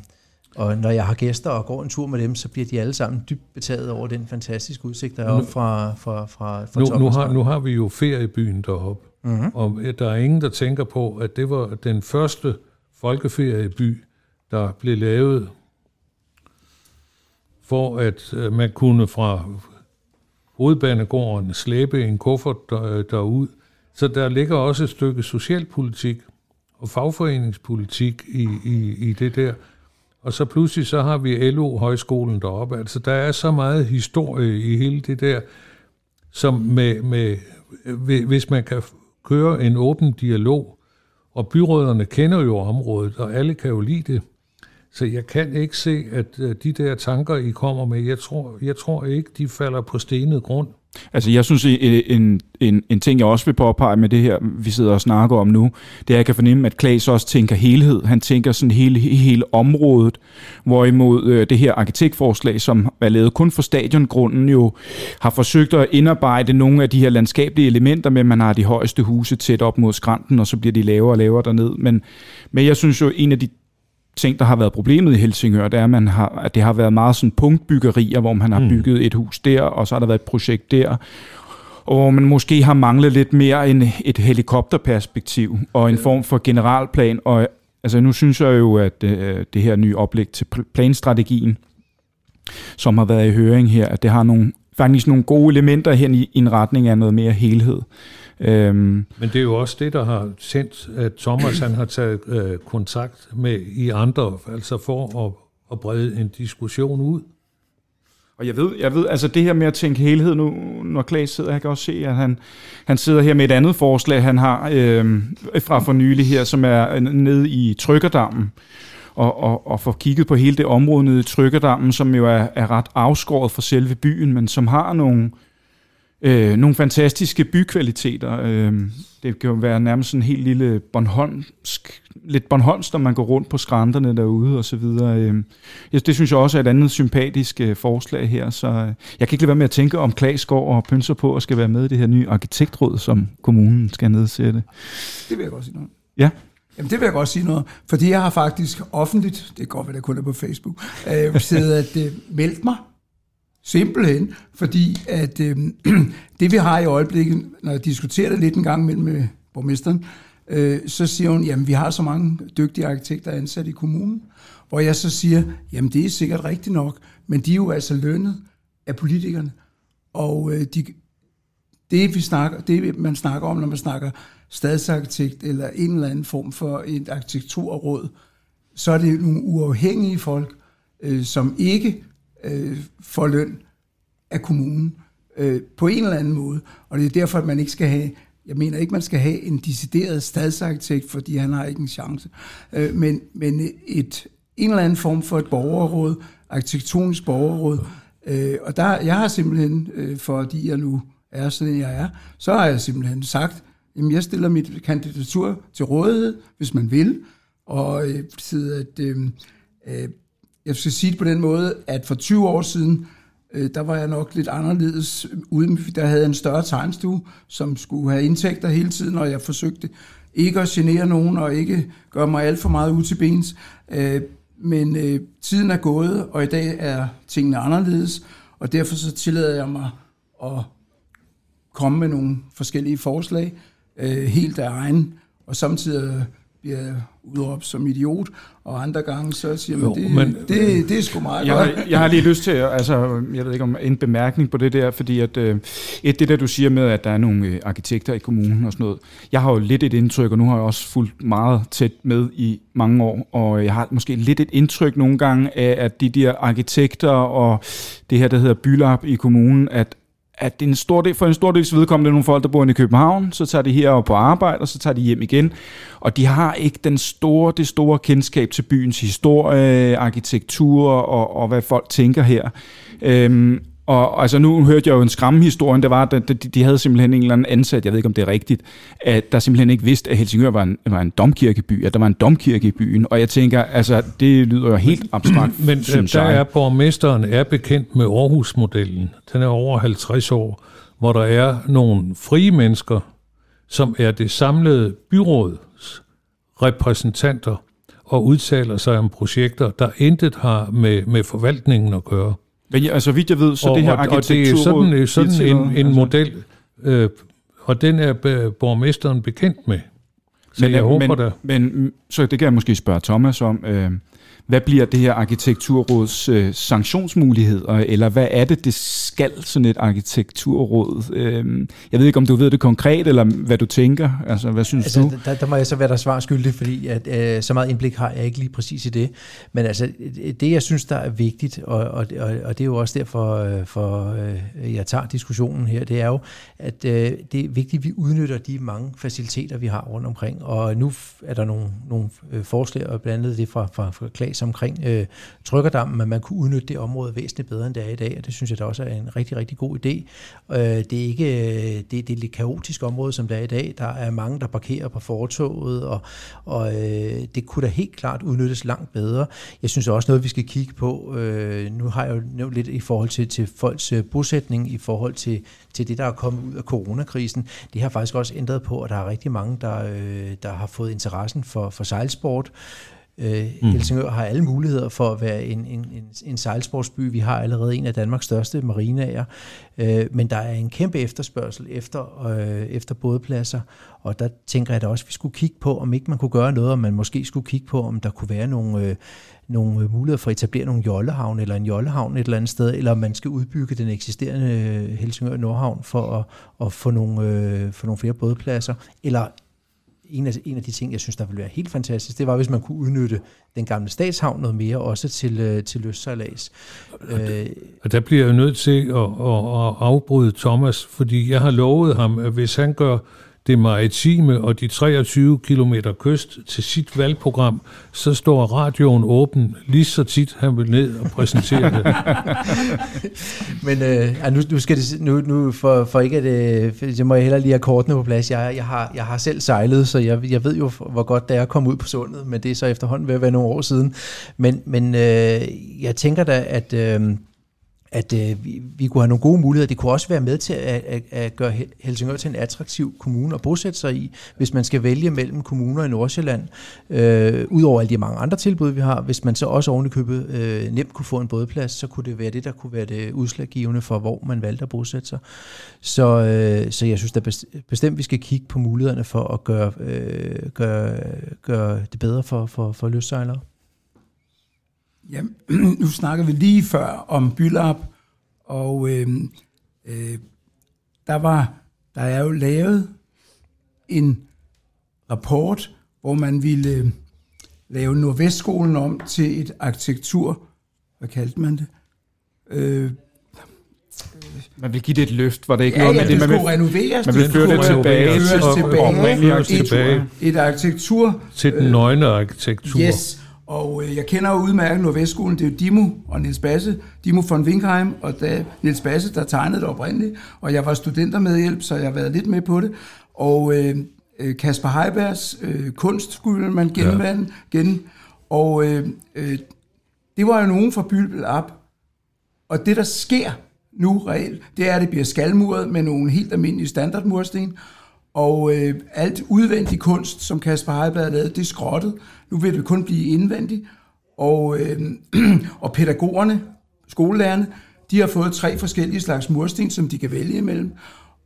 og når jeg har gæster og går en tur med dem, så bliver de alle sammen dybt betaget over den fantastiske udsigt, der er oppe fra, fra, fra, fra nu, nu har, nu har vi jo feriebyen deroppe, mm-hmm. og øh, der er ingen, der tænker på, at det var den første folkeferieby, der blev lavet for at øh, man kunne fra hovedbanegården slæbe en kuffert der, øh, derud. Så der ligger også et stykke socialpolitik og fagforeningspolitik i, i, i det der. Og så pludselig så har vi LO-højskolen deroppe. Altså der er så meget historie i hele det der, som med, med, hvis man kan køre en åben dialog, og byråderne kender jo området, og alle kan jo lide det. Så jeg kan ikke se, at øh, de der tanker, I kommer med, jeg tror, jeg tror ikke, de falder på stenet grund. Altså jeg synes, en, en, en ting, jeg også vil påpege med det her, vi sidder og snakker om nu, det er, at jeg kan fornemme, at Klaas også tænker helhed. Han tænker sådan hele, hele området, hvorimod øh, det her arkitektforslag, som er lavet kun for stadiongrunden, jo har forsøgt at indarbejde nogle af de her landskabelige elementer med, man har de højeste huse tæt op mod skrænten, og så bliver de lavere og lavere derned. Men, men jeg synes jo, en af de ting, der har været problemet i Helsingør, det er, at, man har, at det har været meget sådan punktbyggerier, hvor man har mm. bygget et hus der, og så har der været et projekt der, og hvor man måske har manglet lidt mere end et helikopterperspektiv og en form for generalplan. Og altså, nu synes jeg jo, at øh, det her nye oplæg til planstrategien, som har været i høring her, at det har nogle, faktisk nogle gode elementer hen i, i en retning af noget mere helhed. Øhm. Men det er jo også det, der har sendt, at Thomas han har taget øh, kontakt med i andre, altså for at, at brede en diskussion ud. Og jeg ved, jeg ved, altså det her med at tænke helhed nu, når Klaas sidder, jeg kan også se, at han, han sidder her med et andet forslag, han har øh, fra for nylig her, som er nede i Trykkerdammen, og, og, og får kigget på hele det område nede i Trykkerdammen, som jo er, er ret afskåret fra selve byen, men som har nogle, øh, nogle fantastiske bykvaliteter. Øh, det kan jo være nærmest sådan en helt lille Bornholmsk, lidt Bornholmsk, når man går rundt på skrænterne derude og så videre. Øh, det synes jeg også er et andet sympatisk øh, forslag her, så øh, jeg kan ikke lade være med at tænke om Klaas går og pynser på og skal være med i det her nye arkitektråd, som kommunen skal nedsætte. Det vil jeg godt sige noget. Ja. Jamen det vil jeg godt sige noget, fordi jeg har faktisk offentligt, det går vel, det kun er på Facebook, øh, siddet at øh, meldt mig Simpelthen, fordi at øh, det vi har i øjeblikket, når jeg diskuterer det lidt en gang mellem med borgmesteren, øh, så siger hun, jamen vi har så mange dygtige arkitekter ansat i kommunen, hvor jeg så siger, jamen det er sikkert rigtigt nok, men de er jo altså lønnet af politikerne, og øh, de, det, vi snakker, det man snakker om, når man snakker stadsarkitekt eller en eller anden form for et arkitekturråd, så er det nogle uafhængige folk, øh, som ikke øh, får løn af kommunen øh, på en eller anden måde. Og det er derfor, at man ikke skal have, jeg mener ikke, man skal have en decideret stadsarkitekt, fordi han har ikke en chance, øh, men, men et, en eller anden form for et borgerråd, arkitektonisk borgerråd. Øh, og der, jeg har simpelthen, øh, fordi jeg nu er sådan, jeg er, så har jeg simpelthen sagt, jamen jeg stiller mit kandidatur til rådighed, hvis man vil, og øh, at øh, øh, jeg skal sige det på den måde, at for 20 år siden, øh, der var jeg nok lidt anderledes. ude. der havde jeg en større tegnstue, som skulle have indtægter hele tiden, og jeg forsøgte ikke at genere nogen, og ikke gøre mig alt for meget ud til bens. Øh, men øh, tiden er gået, og i dag er tingene anderledes, og derfor så tillader jeg mig at komme med nogle forskellige forslag, helt af egen, og samtidig bliver udråbt som idiot, og andre gange så siger man, jo, det, men, det, det er sgu meget jeg godt. Har, jeg har lige lyst til, altså, jeg ved ikke om en bemærkning på det der, fordi at, øh, et det der du siger med, at der er nogle øh, arkitekter i kommunen og sådan noget, jeg har jo lidt et indtryk, og nu har jeg også fulgt meget tæt med i mange år, og jeg har måske lidt et indtryk nogle gange af, at de der arkitekter og det her, der hedder Bylab i kommunen, at at en stor del, for en stor dels vedkommende er nogle folk, der bor inde i København, så tager de her på arbejde, og så tager de hjem igen. Og de har ikke den store, det store kendskab til byens historie, arkitektur og, og hvad folk tænker her. Øhm, og altså nu hørte jeg jo en skræmmehistorie, der var, at de, de havde simpelthen en eller anden ansat, jeg ved ikke om det er rigtigt, at der simpelthen ikke vidste, at Helsingør var en, var en domkirkeby, at der var en domkirke i byen. Og jeg tænker, altså det lyder jo helt abstrakt, Men synes der jeg. er borgmesteren er bekendt med Aarhus-modellen. Den er over 50 år, hvor der er nogle frie mennesker, som er det samlede byråds repræsentanter og udtaler sig om projekter, der intet har med, med forvaltningen at gøre. Men ja, altså vidt jeg ved, så og, det her og, og det er sådan, sådan en, en altså, model, øh, og den er borgmesteren bekendt med. Så men, jeg håber men, da. Men, så det kan jeg måske spørge Thomas om. Øh, hvad bliver det her arkitekturråds øh, sanktionsmuligheder, eller hvad er det, det skal sådan et arkitekturråd? Øh, jeg ved ikke, om du ved det konkret, eller hvad du tænker. Altså, hvad synes altså, du? Der, der må jeg så være der svar skyldig, fordi at, øh, så meget indblik har jeg ikke lige præcis i det. Men altså, det jeg synes, der er vigtigt, og, og, og, og det er jo også derfor, øh, for, øh, jeg tager diskussionen her, det er jo, at øh, det er vigtigt, at vi udnytter de mange faciliteter, vi har rundt omkring. Og nu er der nogle, nogle øh, forslag, og blandt andet det fra, fra, fra Klaas omkring øh, trykkerdammen, at man kunne udnytte det område væsentligt bedre, end det er i dag, og det synes jeg da også er en rigtig, rigtig god idé. Øh, det er ikke øh, det, det er lidt kaotisk område, som det er i dag. Der er mange, der parkerer på fortoget, og, og øh, det kunne da helt klart udnyttes langt bedre. Jeg synes også noget, vi skal kigge på, øh, nu har jeg jo nævnt lidt i forhold til, til folks øh, bosætning, i forhold til, til det, der er kommet ud af coronakrisen. Det har faktisk også ændret på, at der er rigtig mange, der, øh, der har fået interessen for, for sejlsport. Øh, mm. Helsingør har alle muligheder for at være en, en, en, en sejlsportsby. Vi har allerede en af Danmarks største marinaer, øh, men der er en kæmpe efterspørgsel efter, øh, efter bådpladser, og der tænker jeg da også, at vi skulle kigge på, om ikke man kunne gøre noget, og man måske skulle kigge på, om der kunne være nogle, øh, nogle muligheder for at etablere nogle jollehavn eller en jollehavn et eller andet sted, eller om man skal udbygge den eksisterende Helsingør Nordhavn for at, at få, nogle, øh, få nogle flere bådpladser, eller en af, en af de ting, jeg synes, der ville være helt fantastisk, det var, hvis man kunne udnytte den gamle statshavn noget mere, også til, øh, til løssejlads. Øh, og der bliver jeg nødt til at, at, at afbryde Thomas, fordi jeg har lovet ham, at hvis han gør det maritime og de 23 km kyst til sit valgprogram, så står radioen åben lige så tit, han vil ned og præsentere det. Men øh, nu, nu skal det, nu, nu for, for ikke at, øh, så må jeg heller lige have kortene på plads. Jeg, jeg, har, jeg har selv sejlet, så jeg, jeg ved jo, hvor godt det er at komme ud på sundet, men det er så efterhånden ved at være nogle år siden. Men, men øh, jeg tænker da, at... Øh, at øh, vi, vi kunne have nogle gode muligheder. Det kunne også være med til at, at, at gøre Helsingør til en attraktiv kommune at bosætte sig i, hvis man skal vælge mellem kommuner i Nordsjælland. Øh, Udover alle de mange andre tilbud, vi har, hvis man så også ovenikøbet øh, nemt kunne få en bådplads, så kunne det være det, der kunne være det udslaggivende for, hvor man valgte at bosætte sig. Så, øh, så jeg synes da bestemt, vi skal kigge på mulighederne for at gøre, øh, gøre, gøre det bedre for, for, for løssejlere. Ja, nu snakker vi lige før om Bylap, og øh, øh, der var der er jo lavet en rapport, hvor man ville øh, lave Nordvestskolen om til et arkitektur, hvad kaldte man det? Øh, man vil give det et løft, var det ikke ja, noget ja, med det? Man vil, renoveres. Man vil føre det tilbage til, tilbage, et, tilbage. et arkitektur. Til den nøgne arkitektur. Yes, og øh, jeg kender jo udmærket Nordvestskolen, det er jo Dimo og Niels Basse, Dimo von Winkheim, og da Niels Basse, der tegnede det oprindeligt, og jeg var studenter med hjælp, så jeg har været lidt med på det. Og øh, Kasper Heibergs øh, kunst skulle man genvande, ja. gen, og øh, øh, det var jo nogen fra Bylbel op. Og det, der sker nu reelt, det er, at det bliver skalmuret med nogle helt almindelige standardmursten, og øh, alt udvendig kunst, som Kasper Heiberg lavede, det er skrottet. Nu vil det kun blive indvendigt. Og, øh, og pædagogerne, skolelærerne, de har fået tre forskellige slags mursten, som de kan vælge imellem.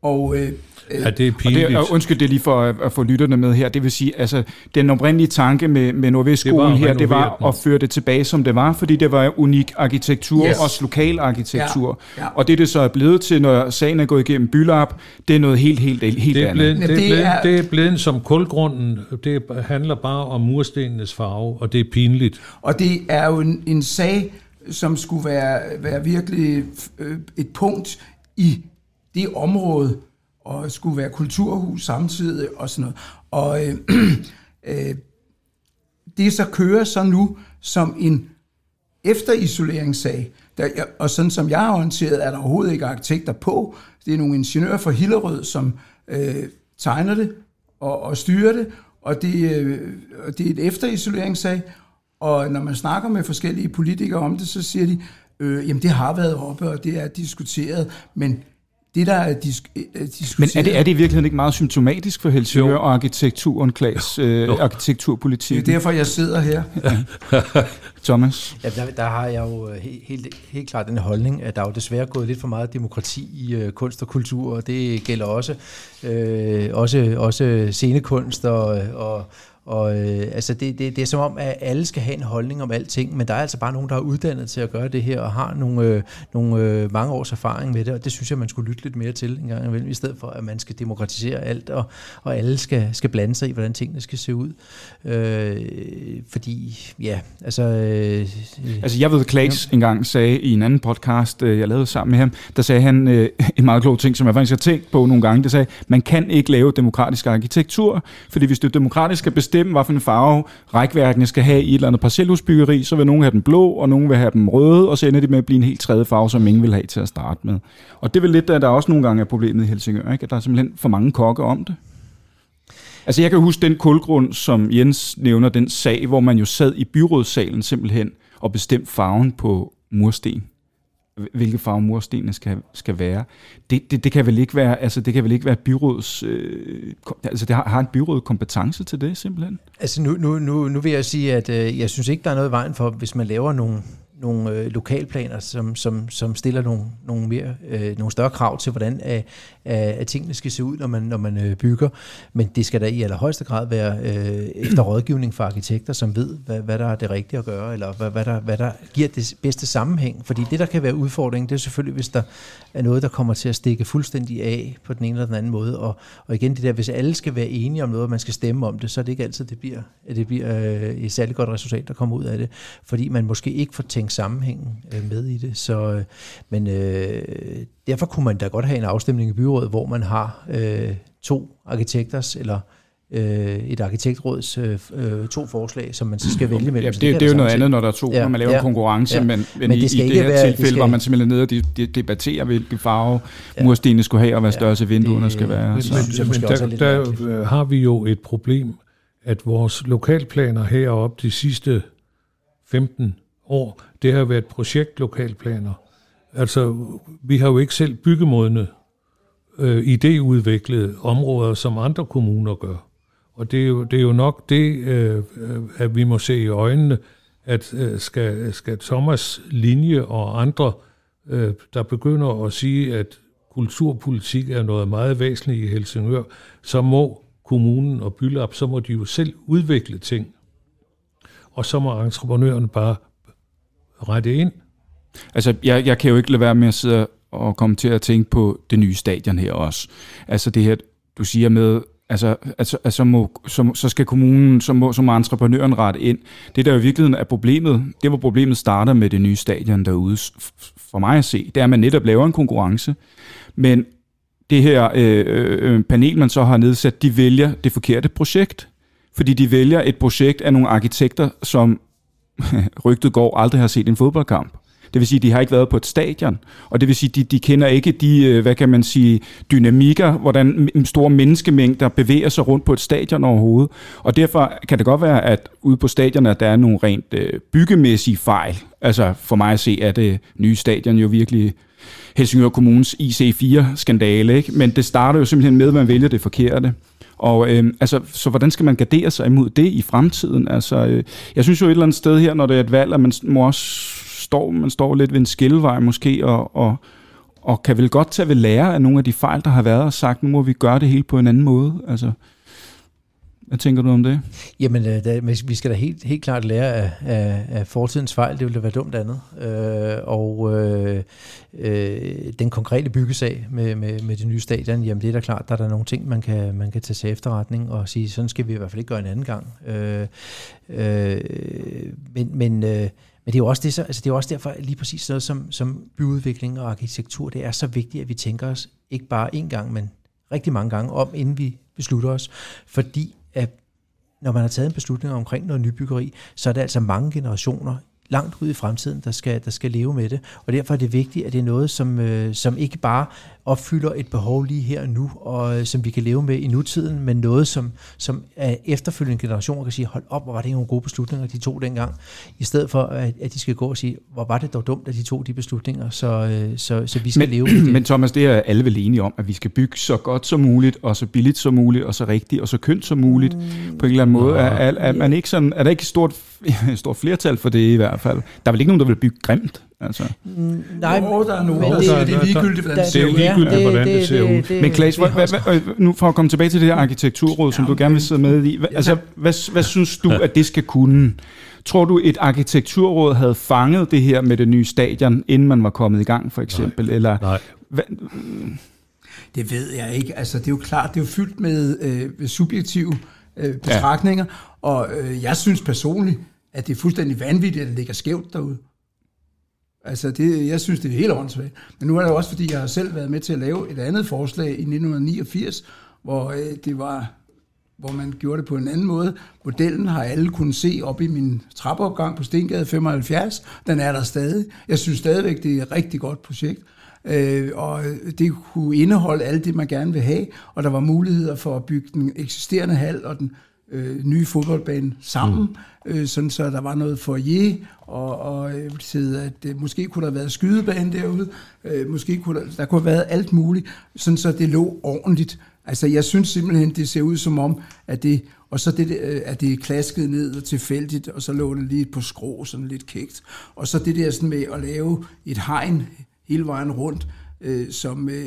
Og, øh, ja, det er pinligt. Og det, og undskyld det lige for at, at få lytterne med her. Det vil sige, altså den oprindelige tanke med, med Nordvestskolen her, det var den. at føre det tilbage, som det var, fordi det var unik arkitektur, yes. også lokal arkitektur. Ja, ja. Og det, det så er blevet til, når sagen er gået igennem Bylap, det er noget helt, helt, helt det er blevet, andet. Det er, blevet, det er blevet som kulgrunden. Det handler bare om murstenenes farve, og det er pinligt. Og det er jo en, en sag, som skulle være, være virkelig et punkt i det område, og skulle være kulturhus samtidig og sådan noget. Og øh, øh, det så kører så nu som en efterisoleringssag, der, og sådan som jeg har orienteret, er der overhovedet ikke arkitekter på. Det er nogle ingeniører fra Hillerød, som øh, tegner det og, og styrer det, og det, øh, det er et efterisoleringssag, og når man snakker med forskellige politikere om det, så siger de, øh, jamen det har været oppe, og det er diskuteret, men det, der er disk- diskuteret... Men er det, er det i virkeligheden ikke meget symptomatisk for Helsingør og arkitekturen, Klaas, øh, arkitekturpolitik? Det er derfor, jeg sidder her. Thomas? Ja, der, der har jeg jo helt, helt, helt klart den holdning, at der er jo desværre gået lidt for meget demokrati i øh, kunst og kultur, og det gælder også, øh, også, også scenekunst og, og, og øh, altså det, det, det er som om, at alle skal have en holdning om alting, men der er altså bare nogen, der er uddannet til at gøre det her, og har nogle, øh, nogle øh, mange års erfaring med det, og det synes jeg, man skulle lytte lidt mere til en gang imellem, i stedet for, at man skal demokratisere alt, og, og alle skal, skal blande sig i, hvordan tingene skal se ud. Øh, fordi, ja, altså... Øh, altså jeg ved, Klaas ja. engang sagde i en anden podcast, øh, jeg lavede sammen med ham, der sagde han øh, en meget klog ting, som jeg faktisk har tænkt på nogle gange, det sagde, man kan ikke lave demokratisk arkitektur, fordi hvis det demokratisk skal bestemme, bestemme, hvilken farve rækværkene skal have i et eller andet parcelhusbyggeri, så vil nogen have den blå, og nogen vil have dem røde, og så ender det med at blive en helt tredje farve, som ingen vil have til at starte med. Og det er vel lidt, at der også nogle gange er problemet i Helsingør, ikke? at der er simpelthen for mange kokke om det. Altså jeg kan huske den kulgrund, som Jens nævner, den sag, hvor man jo sad i byrådssalen simpelthen og bestemte farven på mursten hvilke farve murstenene skal, skal være. Det, det, det, kan vel ikke være, altså det kan vel ikke være byråds, øh, altså det har, har en byråd kompetence til det simpelthen? Altså nu, nu, nu, nu vil jeg sige, at øh, jeg synes ikke, der er noget i vejen for, hvis man laver nogle, nogle øh, lokalplaner, som, som, som stiller nogle, nogle, mere, øh, nogle større krav til, hvordan at, at tingene skal se ud, når man, når man øh, bygger. Men det skal da i allerhøjeste grad være øh, efter rådgivning fra arkitekter, som ved, hvad, hvad der er det rigtige at gøre, eller hvad, hvad, der, hvad der giver det bedste sammenhæng. Fordi det, der kan være udfordringen, det er selvfølgelig, hvis der er noget, der kommer til at stikke fuldstændig af på den ene eller den anden måde. Og, og igen, det der, hvis alle skal være enige om noget, og man skal stemme om det, så er det ikke altid, det bliver, at det bliver øh, et særligt godt resultat, der kommer ud af det. Fordi man måske ikke får tænkt sammenhængen øh, med i det. Så, øh, men øh, derfor kunne man da godt have en afstemning i byrådet, hvor man har øh, to arkitekters eller øh, et arkitektråds øh, øh, to forslag, som man så skal vælge mellem. Ja, det, det, det er jo noget andet, når der er to, ja, når man laver ja, konkurrence, ja, men, men, men det i, i det her være, tilfælde, det var man simpelthen nede og debatterer, hvilke farve ja, murstenene skulle have, og hvad størrelse ja, vinduerne det, skal være. Så. Men, men der, der har vi jo et problem, at vores lokalplaner heroppe de sidste 15 år, det har været projektlokalplaner. Altså, vi har jo ikke selv byggemodne øh, idéudviklede områder, som andre kommuner gør. Og det er jo, det er jo nok det, øh, at vi må se i øjnene, at øh, skal, skal Thomas Linje og andre, øh, der begynder at sige, at kulturpolitik er noget meget væsentligt i Helsingør, så må kommunen og Bylab, så må de jo selv udvikle ting. Og så må entreprenøren bare rette ind. Altså, jeg, jeg kan jo ikke lade være med at sidde og komme til at tænke på det nye stadion her også. Altså det her, du siger med, altså, altså, altså må, så, så skal kommunen, så må, så må entreprenøren rette ind. Det der jo i virkeligheden er problemet, det var problemet starter med det nye stadion derude, for mig at se, det er, at man netop laver en konkurrence, men det her øh, øh, øh, panel, man så har nedsat, de vælger det forkerte projekt, fordi de vælger et projekt af nogle arkitekter, som rygtet går aldrig har set en fodboldkamp. Det vil sige, de har ikke været på et stadion, og det vil sige, de, de kender ikke de, øh, hvad kan man sige, dynamikker, hvordan store menneskemængder bevæger sig rundt på et stadion overhovedet. Og derfor kan det godt være, at ude på stadioner, der er nogle rent øh, byggemæssige fejl. Altså for mig at se, at det nye stadion jo virkelig Helsingør Kommunes IC4-skandale, ikke? men det starter jo simpelthen med, at man vælger det forkerte. Og øh, altså, så hvordan skal man gardere sig imod det i fremtiden? Altså, øh, jeg synes jo et eller andet sted her, når det er et valg, at man må også står, man står lidt ved en skillevej måske, og, og, og kan vel godt tage ved lære af nogle af de fejl, der har været, og sagt, nu må vi gøre det hele på en anden måde. Altså, hvad tænker du om det? Jamen, øh, da, vi skal da helt, helt klart lære af, af, af fortidens fejl. Det ville da være dumt andet. Øh, og øh, øh, den konkrete byggesag med, med, med det nye stadion, jamen det er da klart, der er der nogle ting, man kan, man kan tage til efterretning og sige, sådan skal vi i hvert fald ikke gøre en anden gang. Øh, øh, men men øh, men det er jo også, det, så, altså det er også derfor, lige præcis noget som, som byudvikling og arkitektur, det er så vigtigt, at vi tænker os ikke bare én gang, men rigtig mange gange om, inden vi beslutter os. Fordi når man har taget en beslutning omkring noget nybyggeri, så er det altså mange generationer langt ud i fremtiden, der skal, der skal leve med det. Og derfor er det vigtigt, at det er noget, som, øh, som ikke bare opfylder et behov lige her og nu, og øh, som vi kan leve med i nutiden, men noget, som, som er efterfølgende generationer kan sige, hold op, hvor var det nogle gode beslutninger, de tog dengang, i stedet for, at, at de skal gå og sige, hvor var det dog dumt, at de tog de beslutninger, så, øh, så, så vi skal men, leve med det. Men Thomas, det er alle vel enige om, at vi skal bygge så godt som muligt, og så billigt som muligt, og så rigtigt, og så kønt som muligt, mm. på en eller anden måde. Er, er, er, man ikke sådan, er der ikke et stort, stort flertal for det i hvert fald? Der er vel ikke nogen, der vil bygge grimt? Altså. Mm, nej, jo, der er nogen, men det, det- det er ligegyldigt, hvordan det Det er ser ud. ligegyldigt, hvordan det ser ud. Men Klaas, det er hvad, hvad, hvad, nu for at komme tilbage til det her arkitekturråd, som du gerne vil sidde med i, hvad, altså, hvad, hvad synes du, at det skal kunne? Tror du, et arkitekturråd havde fanget det her med det nye stadion, inden man var kommet i gang, for eksempel? Nej. Eller, Nej. hvad, Det ved jeg ikke. Altså, det er jo klart, det er jo fyldt med øh, subjektive øh, betragtninger, ja. og øh, jeg synes personligt, at det er fuldstændig vanvittigt, at det ligger skævt derude. Altså, det, jeg synes, det er helt åndssvagt. Men nu er det jo også, fordi jeg har selv været med til at lave et andet forslag i 1989, hvor øh, det var hvor man gjorde det på en anden måde. Modellen har alle kunnet se op i min trappeopgang på Stengade 75. Den er der stadig. Jeg synes stadigvæk, det er et rigtig godt projekt. Øh, og det kunne indeholde alt det, man gerne vil have, og der var muligheder for at bygge den eksisterende hal og den øh, nye fodboldbane sammen, mm. øh, sådan så der var noget foyer, og, og jeg vil sige, at øh, måske kunne der have været skydebane derude, øh, måske kunne der, der kunne have været alt muligt, sådan så det lå ordentligt. Altså jeg synes simpelthen, det ser ud som om, at det, og så det, øh, at det er klasket ned og tilfældigt, og så lå det lige på skrå, sådan lidt kægt. Og så det der sådan med at lave et hegn hele vejen rundt, øh, som, øh,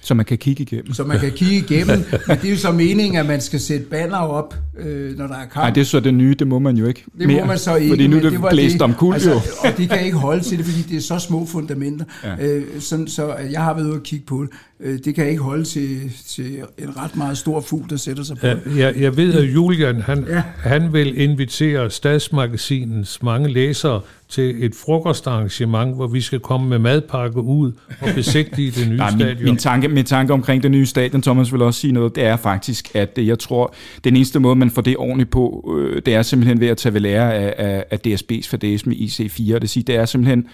så man kan kigge igennem. som man kan kigge igennem. Men det er jo så meningen, at man skal sætte banner op, øh, når der er kamp. Nej, det er så det nye, det må man jo ikke Det mere, må man så ikke. Fordi nu er det, var blæst om kul altså, jo. Og de kan ikke holde til det, fordi det er så små fundamenter. Ja. Øh, sådan, så jeg har været ude og kigge på det. Øh, det kan ikke holde til, til en ret meget stor fugl, der sætter sig på Ja, jeg, jeg ved, at Julian han, ja. Han vil invitere Stadsmagasinens mange læsere til et frokostarrangement, hvor vi skal komme med madpakke ud og besigtige det nye Nej, stadion. min, min, tanke, min tanke omkring det nye stadion, Thomas vil også sige noget, det er faktisk, at øh, jeg tror, den eneste måde, man får det ordentligt på, øh, det er simpelthen ved at tage ved lære af, af, af DSB's fadæs med IC4, og det, sige, det er simpelthen,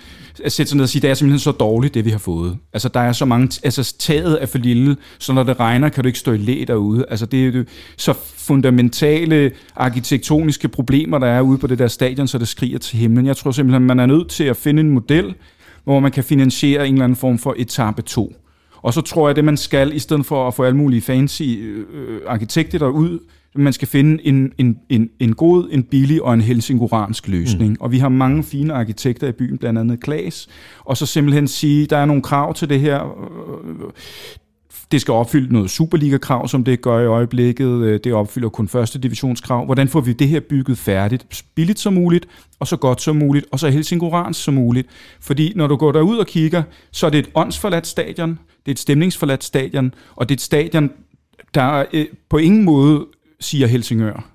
at sætte sig ned og sige, det er simpelthen så dårligt, det vi har fået. Altså, der er så mange, altså taget er for lille, så når det regner, kan du ikke stå i læ derude. Altså, det er jo så fundamentale arkitektoniske problemer, der er ude på det der stadion, så det skriger til himlen. Jeg tror simpelthen, man er nødt til at finde en model, hvor man kan finansiere en eller anden form for etape 2. Og så tror jeg, det man skal, i stedet for at få alle mulige fancy øh, øh arkitekter derud, man skal finde en, en, en, en god, en billig og en helsingoransk løsning. Mm. Og vi har mange fine arkitekter i byen, blandt andet Klaas. Og så simpelthen sige, der er nogle krav til det her. Det skal opfylde noget Superliga-krav, som det gør i øjeblikket. Det opfylder kun første divisionskrav. Hvordan får vi det her bygget færdigt? Så billigt som muligt, og så godt som muligt, og så helsingoransk som muligt. Fordi når du går derud og kigger, så er det et åndsforladt stadion, det er et stemningsforladt stadion, og det er et stadion, der øh, på ingen måde siger Helsingør.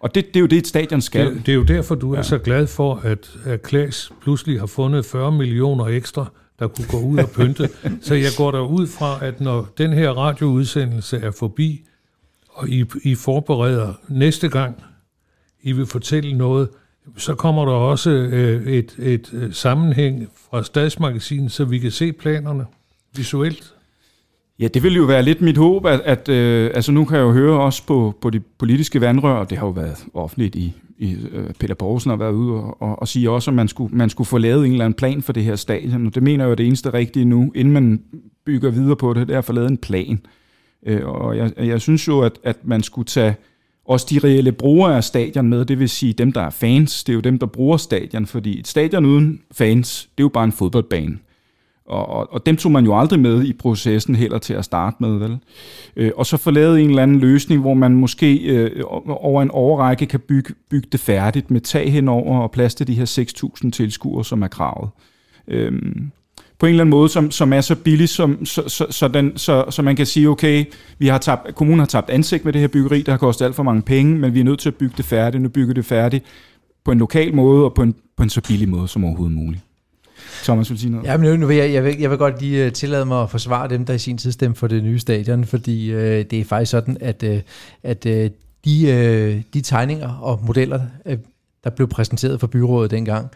Og det, det er jo det, et stadion skal. Det, det er jo derfor, du er så glad for, at, at Klaas pludselig har fundet 40 millioner ekstra, der kunne gå ud og pynte. så jeg går der ud fra, at når den her radioudsendelse er forbi, og I, I forbereder næste gang, I vil fortælle noget, så kommer der også øh, et, et øh, sammenhæng fra Stadsmagasinet, så vi kan se planerne visuelt. Ja, det vil jo være lidt mit håb, at, at øh, altså nu kan jeg jo høre også på, på de politiske vandrør, og det har jo været offentligt i, i øh, Peter Poulsen har været ude og, og, og sige også, at man skulle, man skulle få lavet en eller anden plan for det her stadion, og det mener jeg jo er det eneste rigtige nu, inden man bygger videre på det, det er at få lavet en plan. Øh, og jeg, jeg synes jo, at, at man skulle tage også de reelle brugere af stadion med, det vil sige dem, der er fans, det er jo dem, der bruger stadion, fordi et stadion uden fans, det er jo bare en fodboldbane. Og, og, og dem tog man jo aldrig med i processen heller til at starte med, vel? Øh, og så få lavet en eller anden løsning, hvor man måske øh, over en overrække kan bygge, bygge det færdigt med tag henover og plads til de her 6.000 tilskuere, som er kravet. Øh, på en eller anden måde, som, som er så billig, som, så, så, så, den, så, så man kan sige, okay, vi har tabt, kommunen har tabt ansigt med det her byggeri, der har kostet alt for mange penge, men vi er nødt til at bygge det færdigt, nu bygger det færdigt på en lokal måde og på en, på en så billig måde som overhovedet muligt. Thomas vil sige noget? Ja, men nu, nu vil jeg, jeg, vil, jeg vil godt lige uh, tillade mig at forsvare dem, der i sin tid stemte for det nye stadion, fordi uh, det er faktisk sådan, at, uh, at uh, de, uh, de tegninger og modeller, uh, der blev præsenteret for byrådet dengang,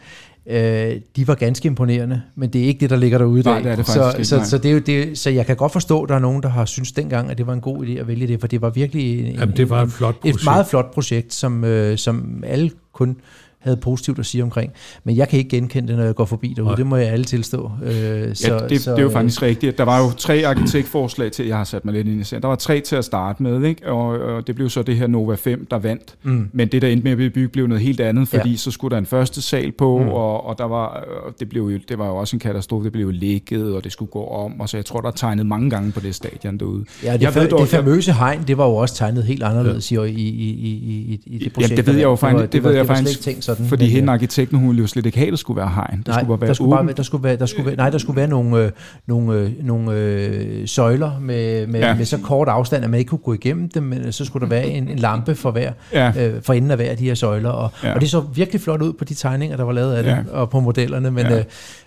øh, de var ganske imponerende, men det er ikke det, der ligger derude i dag. Nej, det er det så, ikke, så, så, det er jo det, så jeg kan godt forstå, at der er nogen, der har synes dengang, at det var en god idé at vælge det, for det var virkelig en, Jamen, det var et flot et projekt. meget flot projekt, som, øh, som alle kun havde positivt at sige omkring. Men jeg kan ikke genkende det, når jeg går forbi derude. Nej. Det må jeg alle tilstå. Øh, så, Ja, det, så, det er jo øh, faktisk rigtigt. Der var jo tre arkitektforslag til, jeg har sat mig lidt ind i serien. Der var tre til at starte med, ikke? Og, og det blev så det her Nova 5, der vandt. Mm. Men det, der endte med at blive bygget, blev noget helt andet, fordi Ja. ja. så skulle der en første sal på, Mm. og, og der var, og det, blev jo, det var jo også en katastrofe. Det blev jo lækket, og det skulle gå om, og så jeg tror, der er tegnet mange gange på det stadion derude. Ja, det, Jeg ved det dog- famøse hegn, det var jo også tegnet helt anderledes ja. i, i, i, i, i, det projekt. Jamen, det ved jeg jo faktisk, det, det var- ved jeg faktisk, sådan, fordi men, hende arkitekten, hun ville jo slet ikke have, at der skulle være hegn. Der nej, skulle bare være der skulle, bare, der skulle være, der skulle være, nej, der skulle være nogle, øh, nogle, øh, nogle øh, søjler med, med, ja. Med så kort afstand, at man ikke kunne gå igennem dem, men så skulle der være en, en lampe for hver, Ja. øh, for enden af hver af de her søjler. Og, ja. Og det så virkelig flot ud på de tegninger, der var lavet af det, Ja. og på modellerne, men, ja. Øh,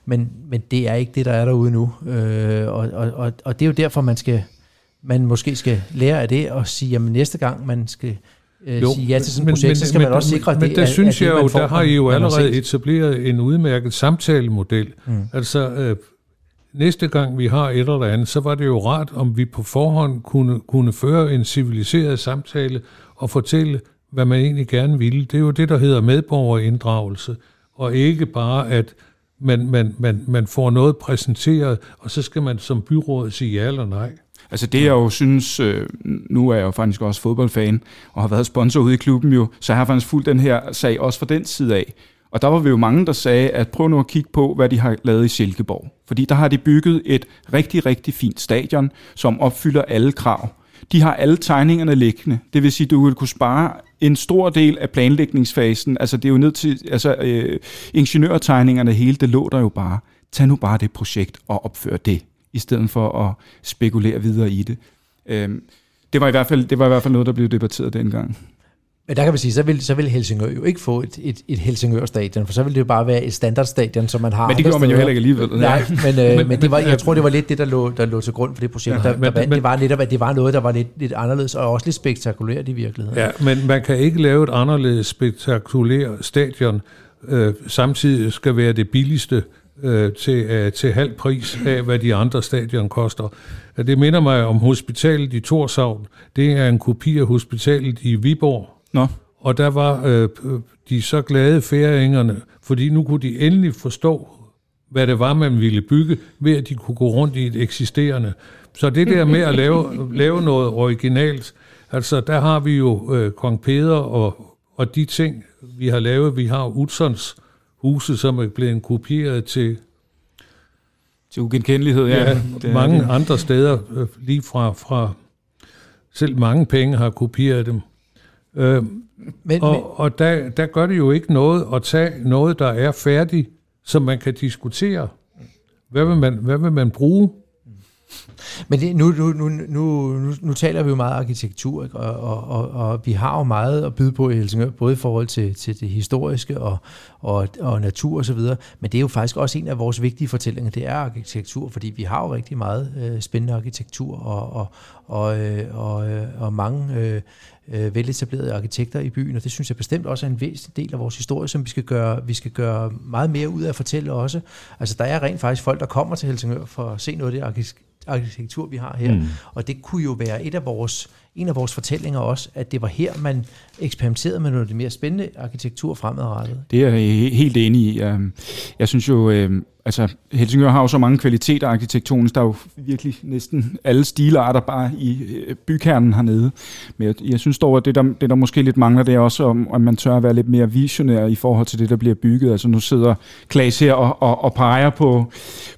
men, men det er ikke det, der er derude nu. Øh, og, og, og, og det er jo derfor, man skal man måske skal lære af det og sige, jamen næste gang man skal øh, sige ja til sådan et projekt, så skal man også sikre, at men det der er, synes at det, jeg man jo, får, der har I jo allerede etableret en udmærket samtalemodel. Mm. Altså, øh, næste gang vi har et eller andet, så var det jo rart, om vi på forhånd kunne, kunne føre en civiliseret samtale og fortælle, hvad man egentlig gerne ville. Det er jo det, der hedder medborgerinddragelse, og ikke bare, at man, man, man, man får noget præsenteret, og så skal man som byråd sige ja eller nej. Altså det jeg jo synes, øh, nu er jeg jo faktisk også fodboldfan, og har været sponsor ude i klubben jo, så jeg har faktisk fulgt den her sag også fra den side af. Og der var vi jo mange, der sagde, at prøv nu at kigge på, hvad de har lavet i Silkeborg. Fordi der har de bygget et rigtig, rigtig fint stadion, som opfylder alle krav. De har alle tegningerne liggende. Det vil sige, at du vil kunne spare en stor del af planlægningsfasen. Altså det er jo ned til, altså øh, ingeniørtegningerne hele, det lå der jo bare. Tag nu bare det projekt og opfør det, i stedet for at spekulere videre i det. Øhm, det var, i hvert fald, det var i hvert fald noget, der blev debatteret dengang. Men der kan man sige, så vil, så vil Helsingør jo ikke få et, et, et Helsingør-stadion, for så vil det jo bare være et standardstadion, som man har Men det gjorde man jo heller ikke alligevel. Nej, men, øh, Men- men, det var, jeg tror, det var lidt det, der lå, der lå til grund for det projekt. Ja, der, men- der, vandt. men- det var netop, at det var noget, der var lidt, lidt anderledes, og også lidt spektakulært i virkeligheden. Ja, men man kan ikke lave et anderledes spektakulært stadion, øh, samtidig skal være det billigste øh, til, øh, til halv pris af, hvad de andre stadion koster. Det minder mig om hospitalet i Torshavn. Det er en kopi af hospitalet i Viborg. Nå, Og der var øh, de så glade færingerne, fordi nu kunne de endelig forstå, hvad det var, man ville bygge, ved at de kunne gå rundt i et eksisterende. Så det der med at lave, lave noget originalt, altså der har vi jo øh, Kong Peder og, og de ting, vi har lavet. Vi har Utzons huse, som er blevet kopieret til til ugenkendelighed, ja. ja, det mange det. andre steder, øh, lige fra, fra selv mange penge har kopieret dem. Øh, Men, men, og, og der, der gør det jo ikke noget at tage noget, der er færdigt, som man kan diskutere. Hvad vil man, hvad vil man bruge? Men det, nu, nu, nu, nu, nu, nu taler vi jo meget arkitektur, ikke? Og, og, og, og vi har jo meget at byde på i Helsingør, både i forhold til, til det historiske og, og, og natur osv., men det er jo faktisk også en af vores vigtige fortællinger, det er arkitektur, fordi vi har jo rigtig meget øh, spændende arkitektur og, og, og, øh, og, øh, og mange øh, øh, veletablerede arkitekter i byen, og det synes jeg bestemt også er en væsentlig del af vores historie, som vi skal gøre, vi skal gøre meget mere ud af at fortælle også. Altså der er rent faktisk folk, der kommer til Helsingør for at se noget af det arkitektur, vi har her. Mm. Og det kunne jo være et af vores, en af vores fortællinger også, at det var her, man eksperimenterede med noget af det mere spændende arkitektur fremadrettet. Det er jeg he- helt enig i. Øhm, Jeg synes jo, øhm, altså Helsingør har jo så mange kvaliteter arkitektonisk. Der er jo virkelig næsten alle stilarter bare i øh, bykernen hernede. Men jeg, jeg synes dog, at det der, det der måske lidt mangler, det er også, om, om man tør at være lidt mere visionær i forhold til det, der bliver bygget. Altså nu sidder Klaas her og, og, og peger på,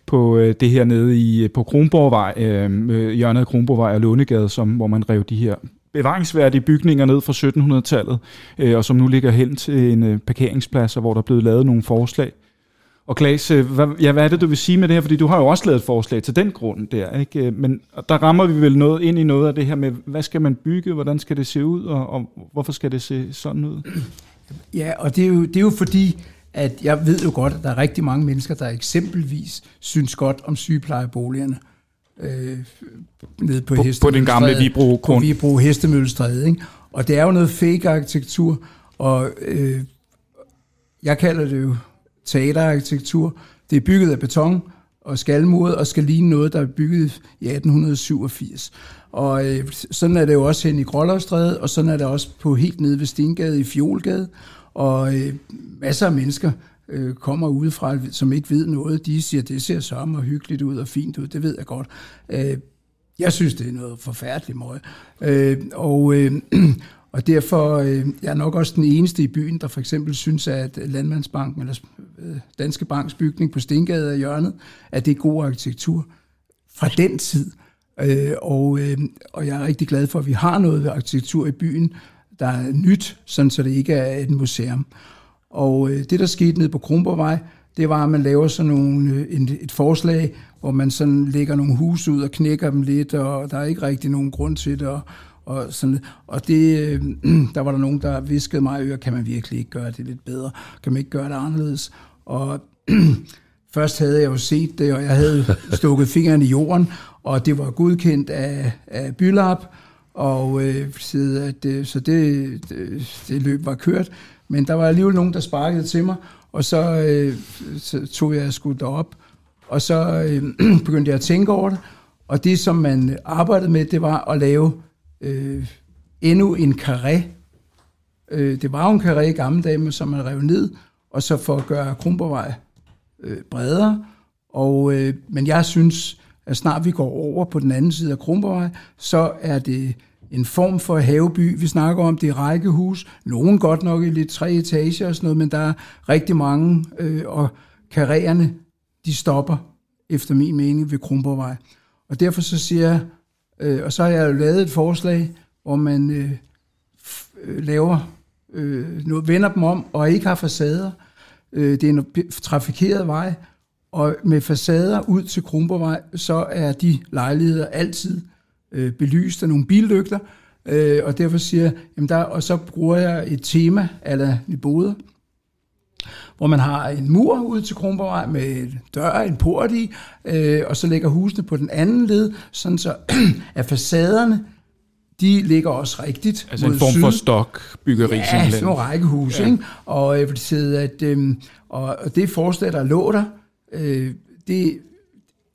på øh, det her nede i, øh, på Kronborgvej, øh, hjørnet af Kronborgvej og Lånegade, som, hvor man rev de her bevaringsværdige bygninger ned fra 1700-tallet, øh, og som nu ligger hen til en øh, parkeringsplads, hvor der er blevet lavet nogle forslag. Og Klaas, øh, hvad, ja, hvad er det, du vil sige med det her? Fordi du har jo også lavet et forslag til den grund der, ikke? Øh, Men der rammer vi vel noget ind i noget af det her med, hvad skal man bygge, hvordan skal det se ud, og, og hvorfor skal det se sådan ud? Ja, og det er, jo, det er jo fordi, at jeg ved jo godt, at der er rigtig mange mennesker, der eksempelvis synes godt om sygeplejeboligerne. Øh, nede på, På, på den gamle. Vibro på. Vibro Hestemøllestræde, ikke? Og det er jo noget fake arkitektur, og, øh, jeg kalder det jo teaterarkitektur. Det er bygget af beton og skalmuret og skal ligne noget, der er bygget i 1887. Og øh, sådan er det jo også hen i Grålovstræde, og sådan er det også på helt nede ved Stengade i Fjolgade. Og øh, masser af mennesker øh, kommer udefra, som ikke ved noget. De siger, det ser så og hyggeligt ud og fint ud. Det ved jeg godt. Øh, jeg synes, det er noget forfærdeligt møg. Øh, og, øh, og derfor øh, jeg er nok også den eneste i byen, der for eksempel synes, at Landmandsbanken eller øh, Danske Banks bygning på Stengade og hjørnet, at det er god arkitektur fra den tid. Øh, og, øh, og jeg er rigtig glad for, at vi har noget arkitektur i byen, der er nyt, sådan så det ikke er et museum. Og øh, det, der skete nede på Kronborgvej, det var, at man laver sådan nogle, øh, en, et, et forslag, hvor man sådan lægger nogle huse ud og knækker dem lidt, og der er ikke rigtig nogen grund til det. Og, og, sådan, og det, øh, der var der nogen, der viskede mig i kan man virkelig ikke gøre det lidt bedre? Kan man ikke gøre det anderledes? Og først havde jeg jo set det, og jeg havde stukket fingeren i jorden, og det var godkendt af, af Bylab, og øh, så, øh, så det, det, det løb var kørt. Men der var alligevel nogen, der sparkede til mig, og så, øh, så tog jeg sgu derop, og så øh, begyndte jeg at tænke over det, og det, som man arbejdede med, det var at lave øh, endnu en karé. Øh, det var jo en karé i gamle dage, som man rev ned, og så for at gøre Kronborgvej øh, bredere. Og, øh, men jeg synes, at snart vi går over på den anden side af Kronborgvej, så er det en form for haveby. Vi snakker om det rækkehus, nogen godt nok i lidt tre etager og sådan noget, men der er rigtig mange, øh, og karrierne, de stopper, efter min mening, ved Kronborgvej. Og derfor så siger jeg, øh, og så har jeg jo lavet et forslag, hvor man øh, øh, laver øh, noget, vender dem om, og ikke har facader. Øh, det er en trafikeret vej, og med facader ud til Kronborgvej, så er de lejligheder altid øh, belyst af nogle billygter, øh, og derfor siger jeg, jamen der, og så bruger jeg et tema, eller i hvor man har en mur ud til Kronborgvej med en dør, en port i, øh, og så ligger husene på den anden led, sådan så at facaderne, de ligger også rigtigt Altså en form syd. for stokbyggeri Ja, simpelthen. sådan nogle rækkehuse, ja. ikke? Og sige, at øh, og og det forslag, der lå der, øh, det,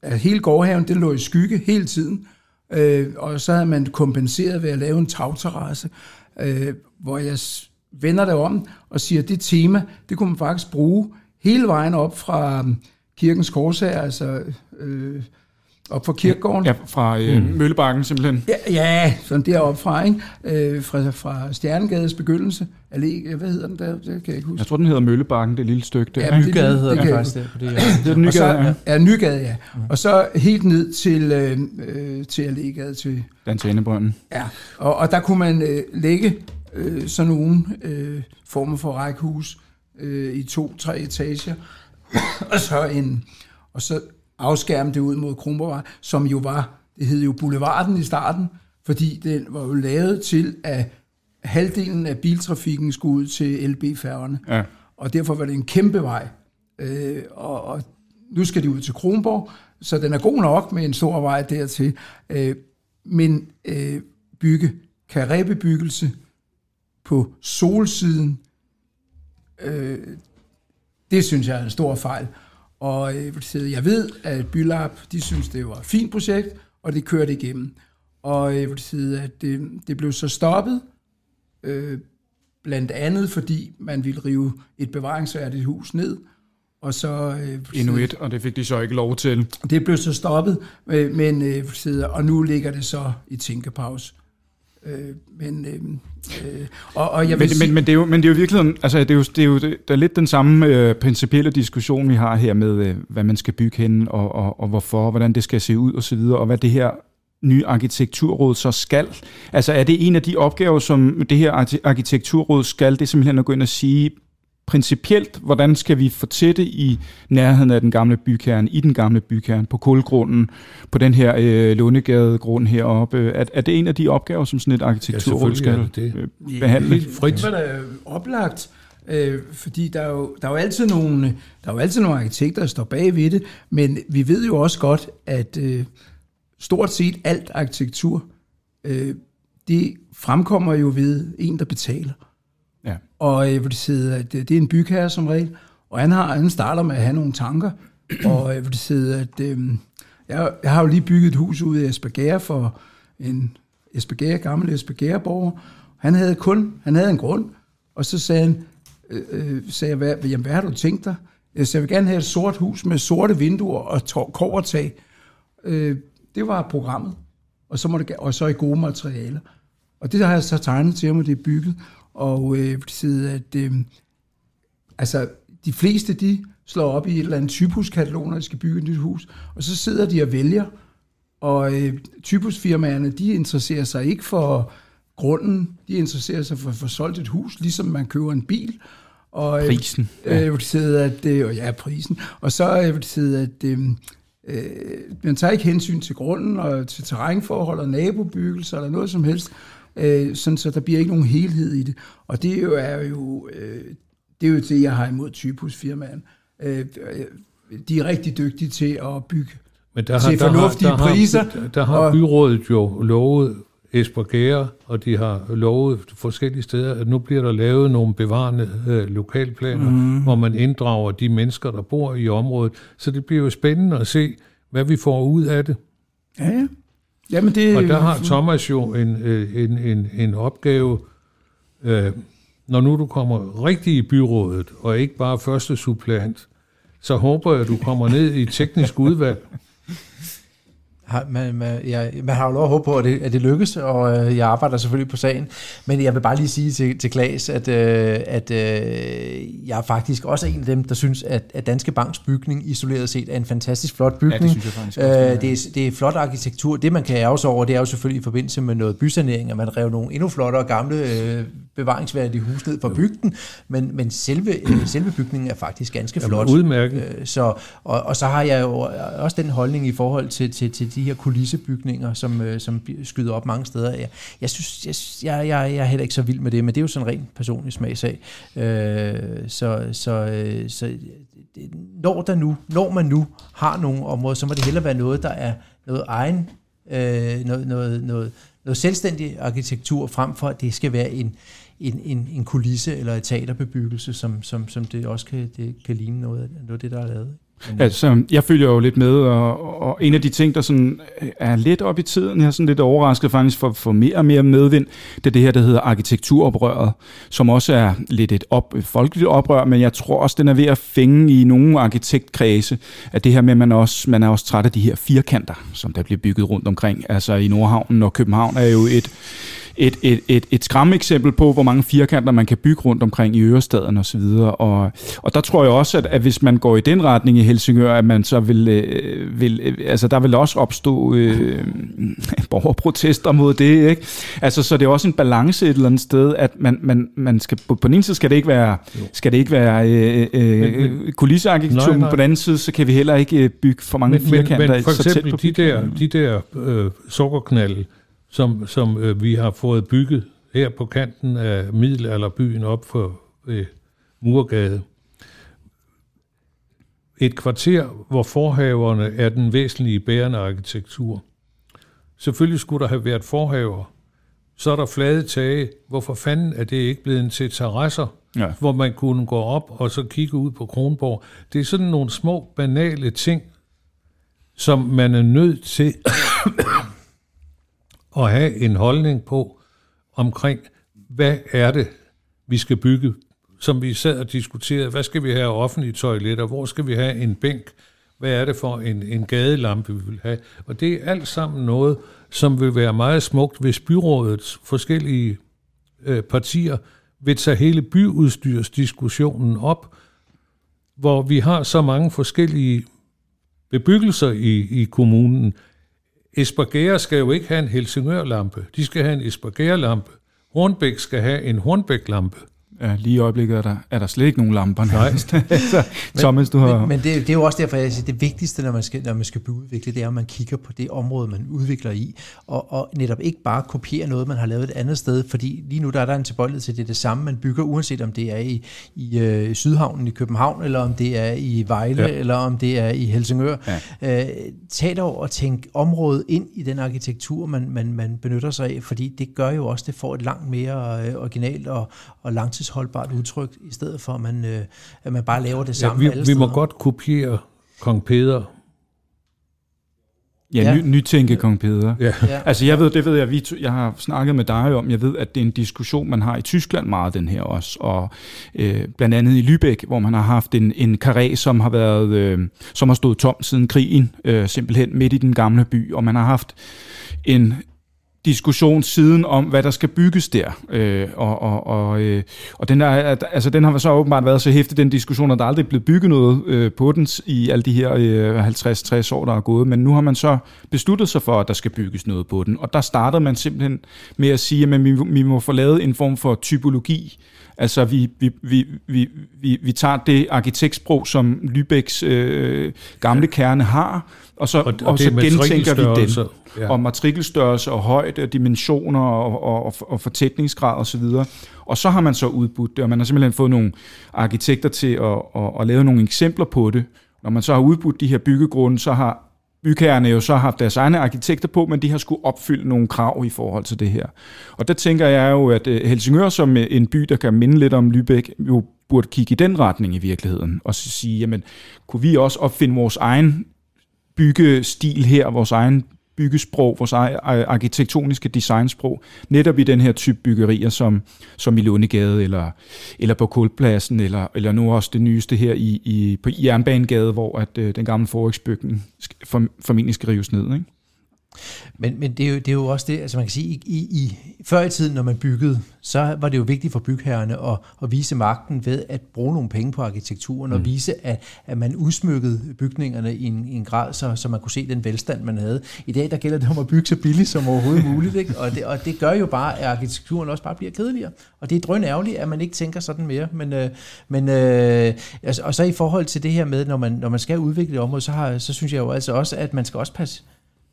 at hele gårdhaven, det lå i skygge hele tiden. Øh, og så havde man kompenseret ved at lave en tagterrasse, øh, hvor jeg vender det om og siger, at det tema, det kunne man faktisk bruge hele vejen op fra um, kirkens korsager, altså øh, op fra kirkegården. Ja, fra øh, mm. Møllebakken simpelthen. Ja, ja sådan deroppe fra, ikke? Øh, fra, fra Stjernegades begyndelse. Allé, hvad hedder den der? Det kan jeg ikke huske. Jeg tror, den hedder Møllebakken, det lille stykke der. Ja, Nygade hedder det det kan faktisk der det. Ja. det er den og så, ja. ja, Nygade, ja. Og så helt ned til, øh, øh, til Allégade til... Dantanebrønden. Ja, og, og der kunne man øh, lægge øh, sådan nogle øh, former for rækkehus øh, i to-tre etager, og så en og så afskærme det ud mod Kronborgvej, som jo var, det hed jo Boulevarden i starten, fordi den var jo lavet til, at halvdelen af biltrafikken skulle ud til LB-færgerne. Ja. Og derfor var det en kæmpe vej. Øh, og, og nu skal de ud til Kronborg, så den er god nok med en stor vej dertil. Øh, men øh, bygge karrébebyggelse på solsiden, øh, det synes jeg er en stor fejl. Og øh, jeg ved, at Bylab, de synes, det var et fint projekt, og det kørte igennem. Og jeg vil sige, at det, det blev så stoppet, øh, blandt andet fordi man ville rive et bevaringsværdigt hus ned, og så... Øh, Endnu et, og det fik de så ikke lov til. det blev så stoppet, øh, men, øh, og nu ligger det så i tænkepause. Øh, men, øh, øh, og, og jeg vil Men, sige, men, men, det er jo, men det er jo virkeligheden, altså det er jo, det er jo det er lidt den samme øh, principielle diskussion, vi har her med, øh, hvad man skal bygge hen, og, og, og hvorfor, og hvordan det skal se ud, og så videre, og hvad det her nye arkitekturråd så skal. Altså er det en af de opgaver, som det her arki- arkitekturråd skal, det er simpelthen at gå ind og sige, principielt, hvordan skal vi fortætte i nærheden af den gamle bykerne, i den gamle bykerne, på kulgrunden, på den her øh, Lundegadegrund heroppe. Er, er det en af de opgaver, som sådan et arkitekturråd selvfølgelig skal er det øh, behandle? Helt frit. Det var da oplagt, øh, fordi der er, jo, der, er jo altid nogle, der er jo altid nogle arkitekter, der står bag ved det, men vi ved jo også godt, at øh, stort set alt arkitektur, øh, det fremkommer jo ved en, der betaler. Og øh, vil sige, at det, det er en bygherre som regel, og han, har, han starter med at have nogle tanker, og jeg vil sige, at øh, jeg, jeg har jo lige bygget et hus ude i Esbjerg for en Esbjerg, gammel Esbjerg-borger. Han havde kun, han havde en grund, og så sagde han, øh, øh sagde jeg, hvad, jamen, hvad har du tænkt dig? Jeg sagde, jeg vil gerne have et sort hus med sorte vinduer og kovertag. Øh, det var programmet, og så, må det, og så i gode materialer. Og det har jeg så tegnet til ham, og det er bygget. Og øh, det at øh, altså, de fleste, de slår op i et eller andet typuskatalog, når de skal bygge et nyt hus, og så sidder de og vælger, og øh, typusfirmaerne, de interesserer sig ikke for grunden, de interesserer sig for at få solgt et hus, ligesom man køber en bil. Og, øh, prisen. Øh, ja. Øh, at, øh, ja, prisen. Og så øh, det at øh, øh, man tager ikke hensyn til grunden og til terrænforhold og nabobyggelser eller noget som helst, øh, sådan så der bliver ikke nogen helhed i det. Og det er jo, er jo, øh, det, er jo det, jeg har imod typusfirmaen. Øh, de er rigtig dygtige til at bygge Men der har, til fornuftige der har, priser. Der, der har og, byrådet jo lovet Esbjerg og de har lovet forskellige steder, at nu bliver der lavet nogle bevarende øh, lokalplaner, mm. hvor man inddrager de mennesker, der bor i området. Så det bliver jo spændende at se, hvad vi får ud af det. Ja, ja. Jamen det, og der har Thomas jo en, øh, en, en, en opgave, øh, når nu du kommer rigtig i byrådet, og ikke bare første supplant, så håber jeg, at du kommer ned i teknisk udvalg, man, man, jeg, man har jo lov at håbe på, at det, at det lykkes, og øh, jeg arbejder selvfølgelig på sagen. Men jeg vil bare lige sige til, til Klaas, at, øh, at øh, jeg er faktisk også en af dem, der synes, at, at Danske Banks bygning isoleret set er en fantastisk flot bygning. Ja, det synes jeg faktisk også, øh, det, er, det er flot arkitektur. Det, man kan ærge sig over, det er jo selvfølgelig i forbindelse med noget bysanering, at man rev nogle endnu flottere gamle øh, bevaringsværdige hus ned fra bygden, men, men selve, øh, selve bygningen er faktisk ganske flot. Jamen, udmærket. Øh, så, og, og så har jeg jo også den holdning i forhold til, til, til de her kulissebygninger, som, øh, som skyder op mange steder. Jeg, jeg synes, jeg, jeg, jeg, jeg er heller ikke så vild med det, men det er jo sådan en rent personlig smagsag. Øh, så, så, øh, så når, der nu, når man nu har nogle områder, så må det heller være noget, der er noget egen, øh, noget, noget, noget, noget selvstændig arkitektur, frem for at det skal være en, en, en, en kulisse eller et teaterbebyggelse, som, som, som det også kan, det kan ligne noget af, noget af det, der er lavet. Mm. altså, jeg følger jo lidt med, og, og en af de ting, der sådan øh, er lidt op i tiden, jeg er sådan lidt overrasket faktisk for, for mere og mere medvind, det er det her, der hedder arkitekturoprøret, som også er lidt et op, folkeligt oprør, men jeg tror også, den er ved at fænge i nogle arkitektkredse, at det her med, at man, også, man er også træt af de her firkanter, som der bliver bygget rundt omkring, altså i Nordhavnen og København er jo et et, et, et, et skræmme på, hvor mange firkanter man kan bygge rundt omkring i Ørestaden og så videre. Og, og der tror jeg også, at, at hvis man går i den retning i Helsingør, at man så vil, øh, vil øh, altså der vil også opstå øh, borgerprotester mod det, ikke? Altså, så det er også en balance et eller andet sted, at man, man, man skal, på, på den ene side skal det ikke være, skal det ikke være øh, øh, kulissearkitektur, men på den anden side, så kan vi heller ikke øh, bygge for mange men, firkanter. Men, men for eksempel de der, de der øh, sukkerknalde, som, som øh, vi har fået bygget her på kanten af middelalderbyen op for øh, Murgade. Et kvarter, hvor forhaverne er den væsentlige bærende arkitektur. Selvfølgelig skulle der have været forhaver. Så er der flade tage. Hvorfor fanden er det ikke blevet til terrasser, ja. hvor man kunne gå op og så kigge ud på Kronborg? Det er sådan nogle små, banale ting, som man er nødt til at have en holdning på omkring, hvad er det, vi skal bygge, som vi sad og diskuterede, hvad skal vi have offentlige toiletter, hvor skal vi have en bænk, hvad er det for en, en gadelampe, vi vil have. Og det er alt sammen noget, som vil være meget smukt, hvis byrådets forskellige øh, partier vil tage hele byudstyrsdiskussionen op, hvor vi har så mange forskellige bebyggelser i, i kommunen, Esbjerg skal jo ikke have en Helsingør-lampe. De skal have en Esbjerg-lampe. Hornbæk skal have en Hornbæk-lampe. Ja, lige i øjeblikket er der, er der slet ikke nogen lamper. Nej. så, Thomas, du har... Men, men det, det er jo også derfor, jeg siger, det vigtigste, når man skal, når man skal udvikle, det er, at man kigger på det område, man udvikler i, og, og netop ikke bare kopiere noget, man har lavet et andet sted, fordi lige nu der er der en tilbøjelighed til, det er det samme, man bygger, uanset om det er i, i øh, Sydhavnen i København, eller om det er i Vejle, ja. eller om det er i Helsingør. Ja. Øh, tag dog og tænk området ind i den arkitektur, man, man, man benytter sig af, fordi det gør jo også, det får et langt mere øh, originalt og, og langtids langtidsholdbart udtryk, i stedet for at man, øh, at man bare laver det samme ja, vi, alle vi må steder. godt kopiere Kong Peder. Ja, Ja. Ny, nytænke Kong Peder. Ja. Ja. Altså jeg ved, det ved jeg, vi, jeg har snakket med dig om, jeg ved, at det er en diskussion, man har i Tyskland meget, den her også, og øh, blandt andet i Lübeck, hvor man har haft en, en karré, som har været, øh, som har stået tom siden krigen, øh, simpelthen midt i den gamle by, og man har haft en diskussion siden om, hvad der skal bygges der. Øh, og, og, og, øh, og den, der, altså, den har så åbenbart været så hæftig, den diskussion, at der aldrig er blevet bygget noget øh, på den i alle de her øh, 50-60 år, der er gået. Men nu har man så besluttet sig for, at der skal bygges noget på den. Og der startede man simpelthen med at sige, at vi, vi må få lavet en form for typologi. Altså, vi, vi, vi, vi, vi, vi tager det arkitektsprog, som Lübecks øh, gamle kerne har, og så, Og, og, og og så er gentænker vi den. Ja. og matrikelstørrelse og højde, dimensioner og, og, og, og fortætningsgrad osv. Og, så videre. og så har man så udbudt det, og man har simpelthen fået nogle arkitekter til at, at, at lave nogle eksempler på det. Når man så har udbudt de her byggegrunde, så har bygherrerne jo så haft deres egne arkitekter på, men de har skulle opfylde nogle krav i forhold til det her. Og der tænker jeg jo, at øh, Helsingør som øh, en by, der kan minde lidt om Lübeck, jo burde kigge i den retning i virkeligheden, og så sige, jamen, kunne vi også opfinde vores egen byggestil her, vores egen byggesprog, vores egen arkitektoniske designsprog, netop i den her type byggerier, som, som i Lundegade, eller, eller på Kulpladsen, eller, eller nu også det nyeste her i, i, på Jernbanegade, hvor at, øh, den gamle forriksbygning formentlig skal rives ned. Ikke? Men, men det, er jo, det er jo også det, altså man kan sige, i, i, i, før i tiden, når man byggede, så var det jo vigtigt for bygherrerne at, at vise magten ved at bruge nogle penge på arkitekturen, mm. og vise, at, at man udsmykkede bygningerne i en, i en grad, så, så man kunne se den velstand, man havde. I dag, der gælder det om at bygge så billigt som overhovedet muligt, ikke? Og, det, og det gør jo bare, at arkitekturen også bare bliver kedeligere. Og det er drøn ærgerligt, at man ikke tænker sådan mere. Men, øh, men øh, altså, og så i forhold til det her med, når man, når man skal udvikle et område, så, har, så synes jeg jo altså også, at man skal også passe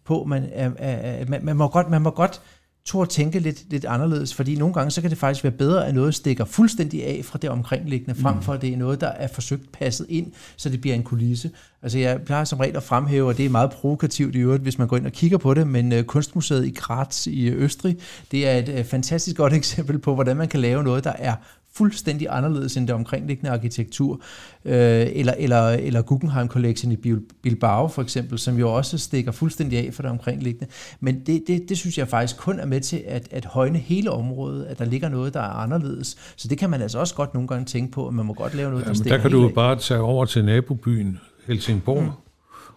på, man, er, er, man, man, må godt, man må godt turde tænke lidt, lidt anderledes, fordi nogle gange så kan det faktisk være bedre, at noget stikker fuldstændig af fra det omkringliggende, frem for at det er noget, der er forsøgt passet ind, så det bliver en kulisse. Altså jeg plejer som regel at fremhæve, og det er meget provokativt i øvrigt, hvis man går ind og kigger på det, men uh, Kunstmuseet i Graz i Østrig, det er et uh, fantastisk godt eksempel på, hvordan man kan lave noget, der er fuldstændig anderledes end det omkringliggende arkitektur, øh, eller, eller, eller Guggenheim Collection i Bilbao for eksempel, som jo også stikker fuldstændig af for det omkringliggende. Men det, det, det synes jeg faktisk kun er med til at, at højne hele området, at der ligger noget, der er anderledes. Så det kan man altså også godt nogle gange tænke på, at man må godt lave noget, der Jamen, stikker der kan du jo bare tage over til nabobyen Helsingborg, mm.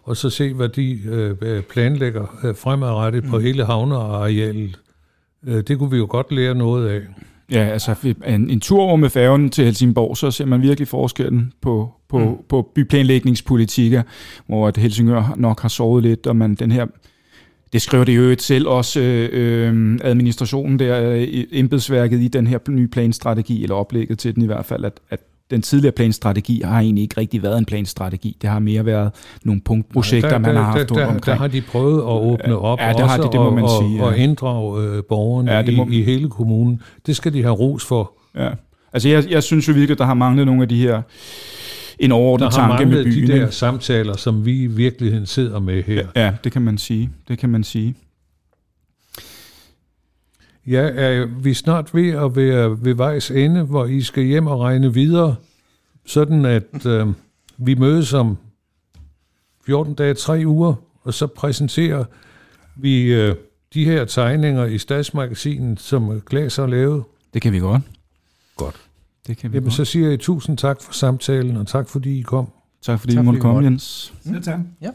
og så se, hvad de øh, planlægger øh, fremadrettet mm. på hele havnearealet. Øh, det kunne vi jo godt lære noget af. Ja, altså en, en tur over med færgen til Helsingborg, så ser man virkelig forskellen på, på, mm. på byplanlægningspolitikker, hvor at Helsingør nok har sovet lidt, og man den her det skriver det jo selv også øh, administrationen der, øh, embedsværket i den her nye planstrategi, eller oplægget til den i hvert fald, at, at den tidligere planstrategi har egentlig ikke rigtig været en planstrategi. Det har mere været nogle punktprojekter, der, man har haft der, der, omkring. Der har de prøvet at åbne op ja, det har også, de, det må man og, sige, ja. og inddrage øh, borgerne Ja, det må- i, i hele kommunen. Det skal de have ros for. Ja. Altså jeg, jeg synes jo virkelig, der har manglet nogle af de her en overordnet Der har tanke med manglet byen. de der ikke? samtaler, som vi i virkeligheden sidder med her. Ja, det kan man sige. Det kan man sige. Ja, er vi snart ved at være ved vejs ende, hvor I skal hjem og regne videre, sådan at øh, vi mødes om 14 dage, 3 uger, og så præsenterer vi øh, de her tegninger i Stadsmagasinet, som Glas har lavet. Det kan vi godt. Godt. Det kan vi Jamen, godt. så siger jeg tusind tak for samtalen, og tak fordi I kom. Tak fordi Tak vi måtte fordi komme, måtte. Jens. Selv tak. Ja.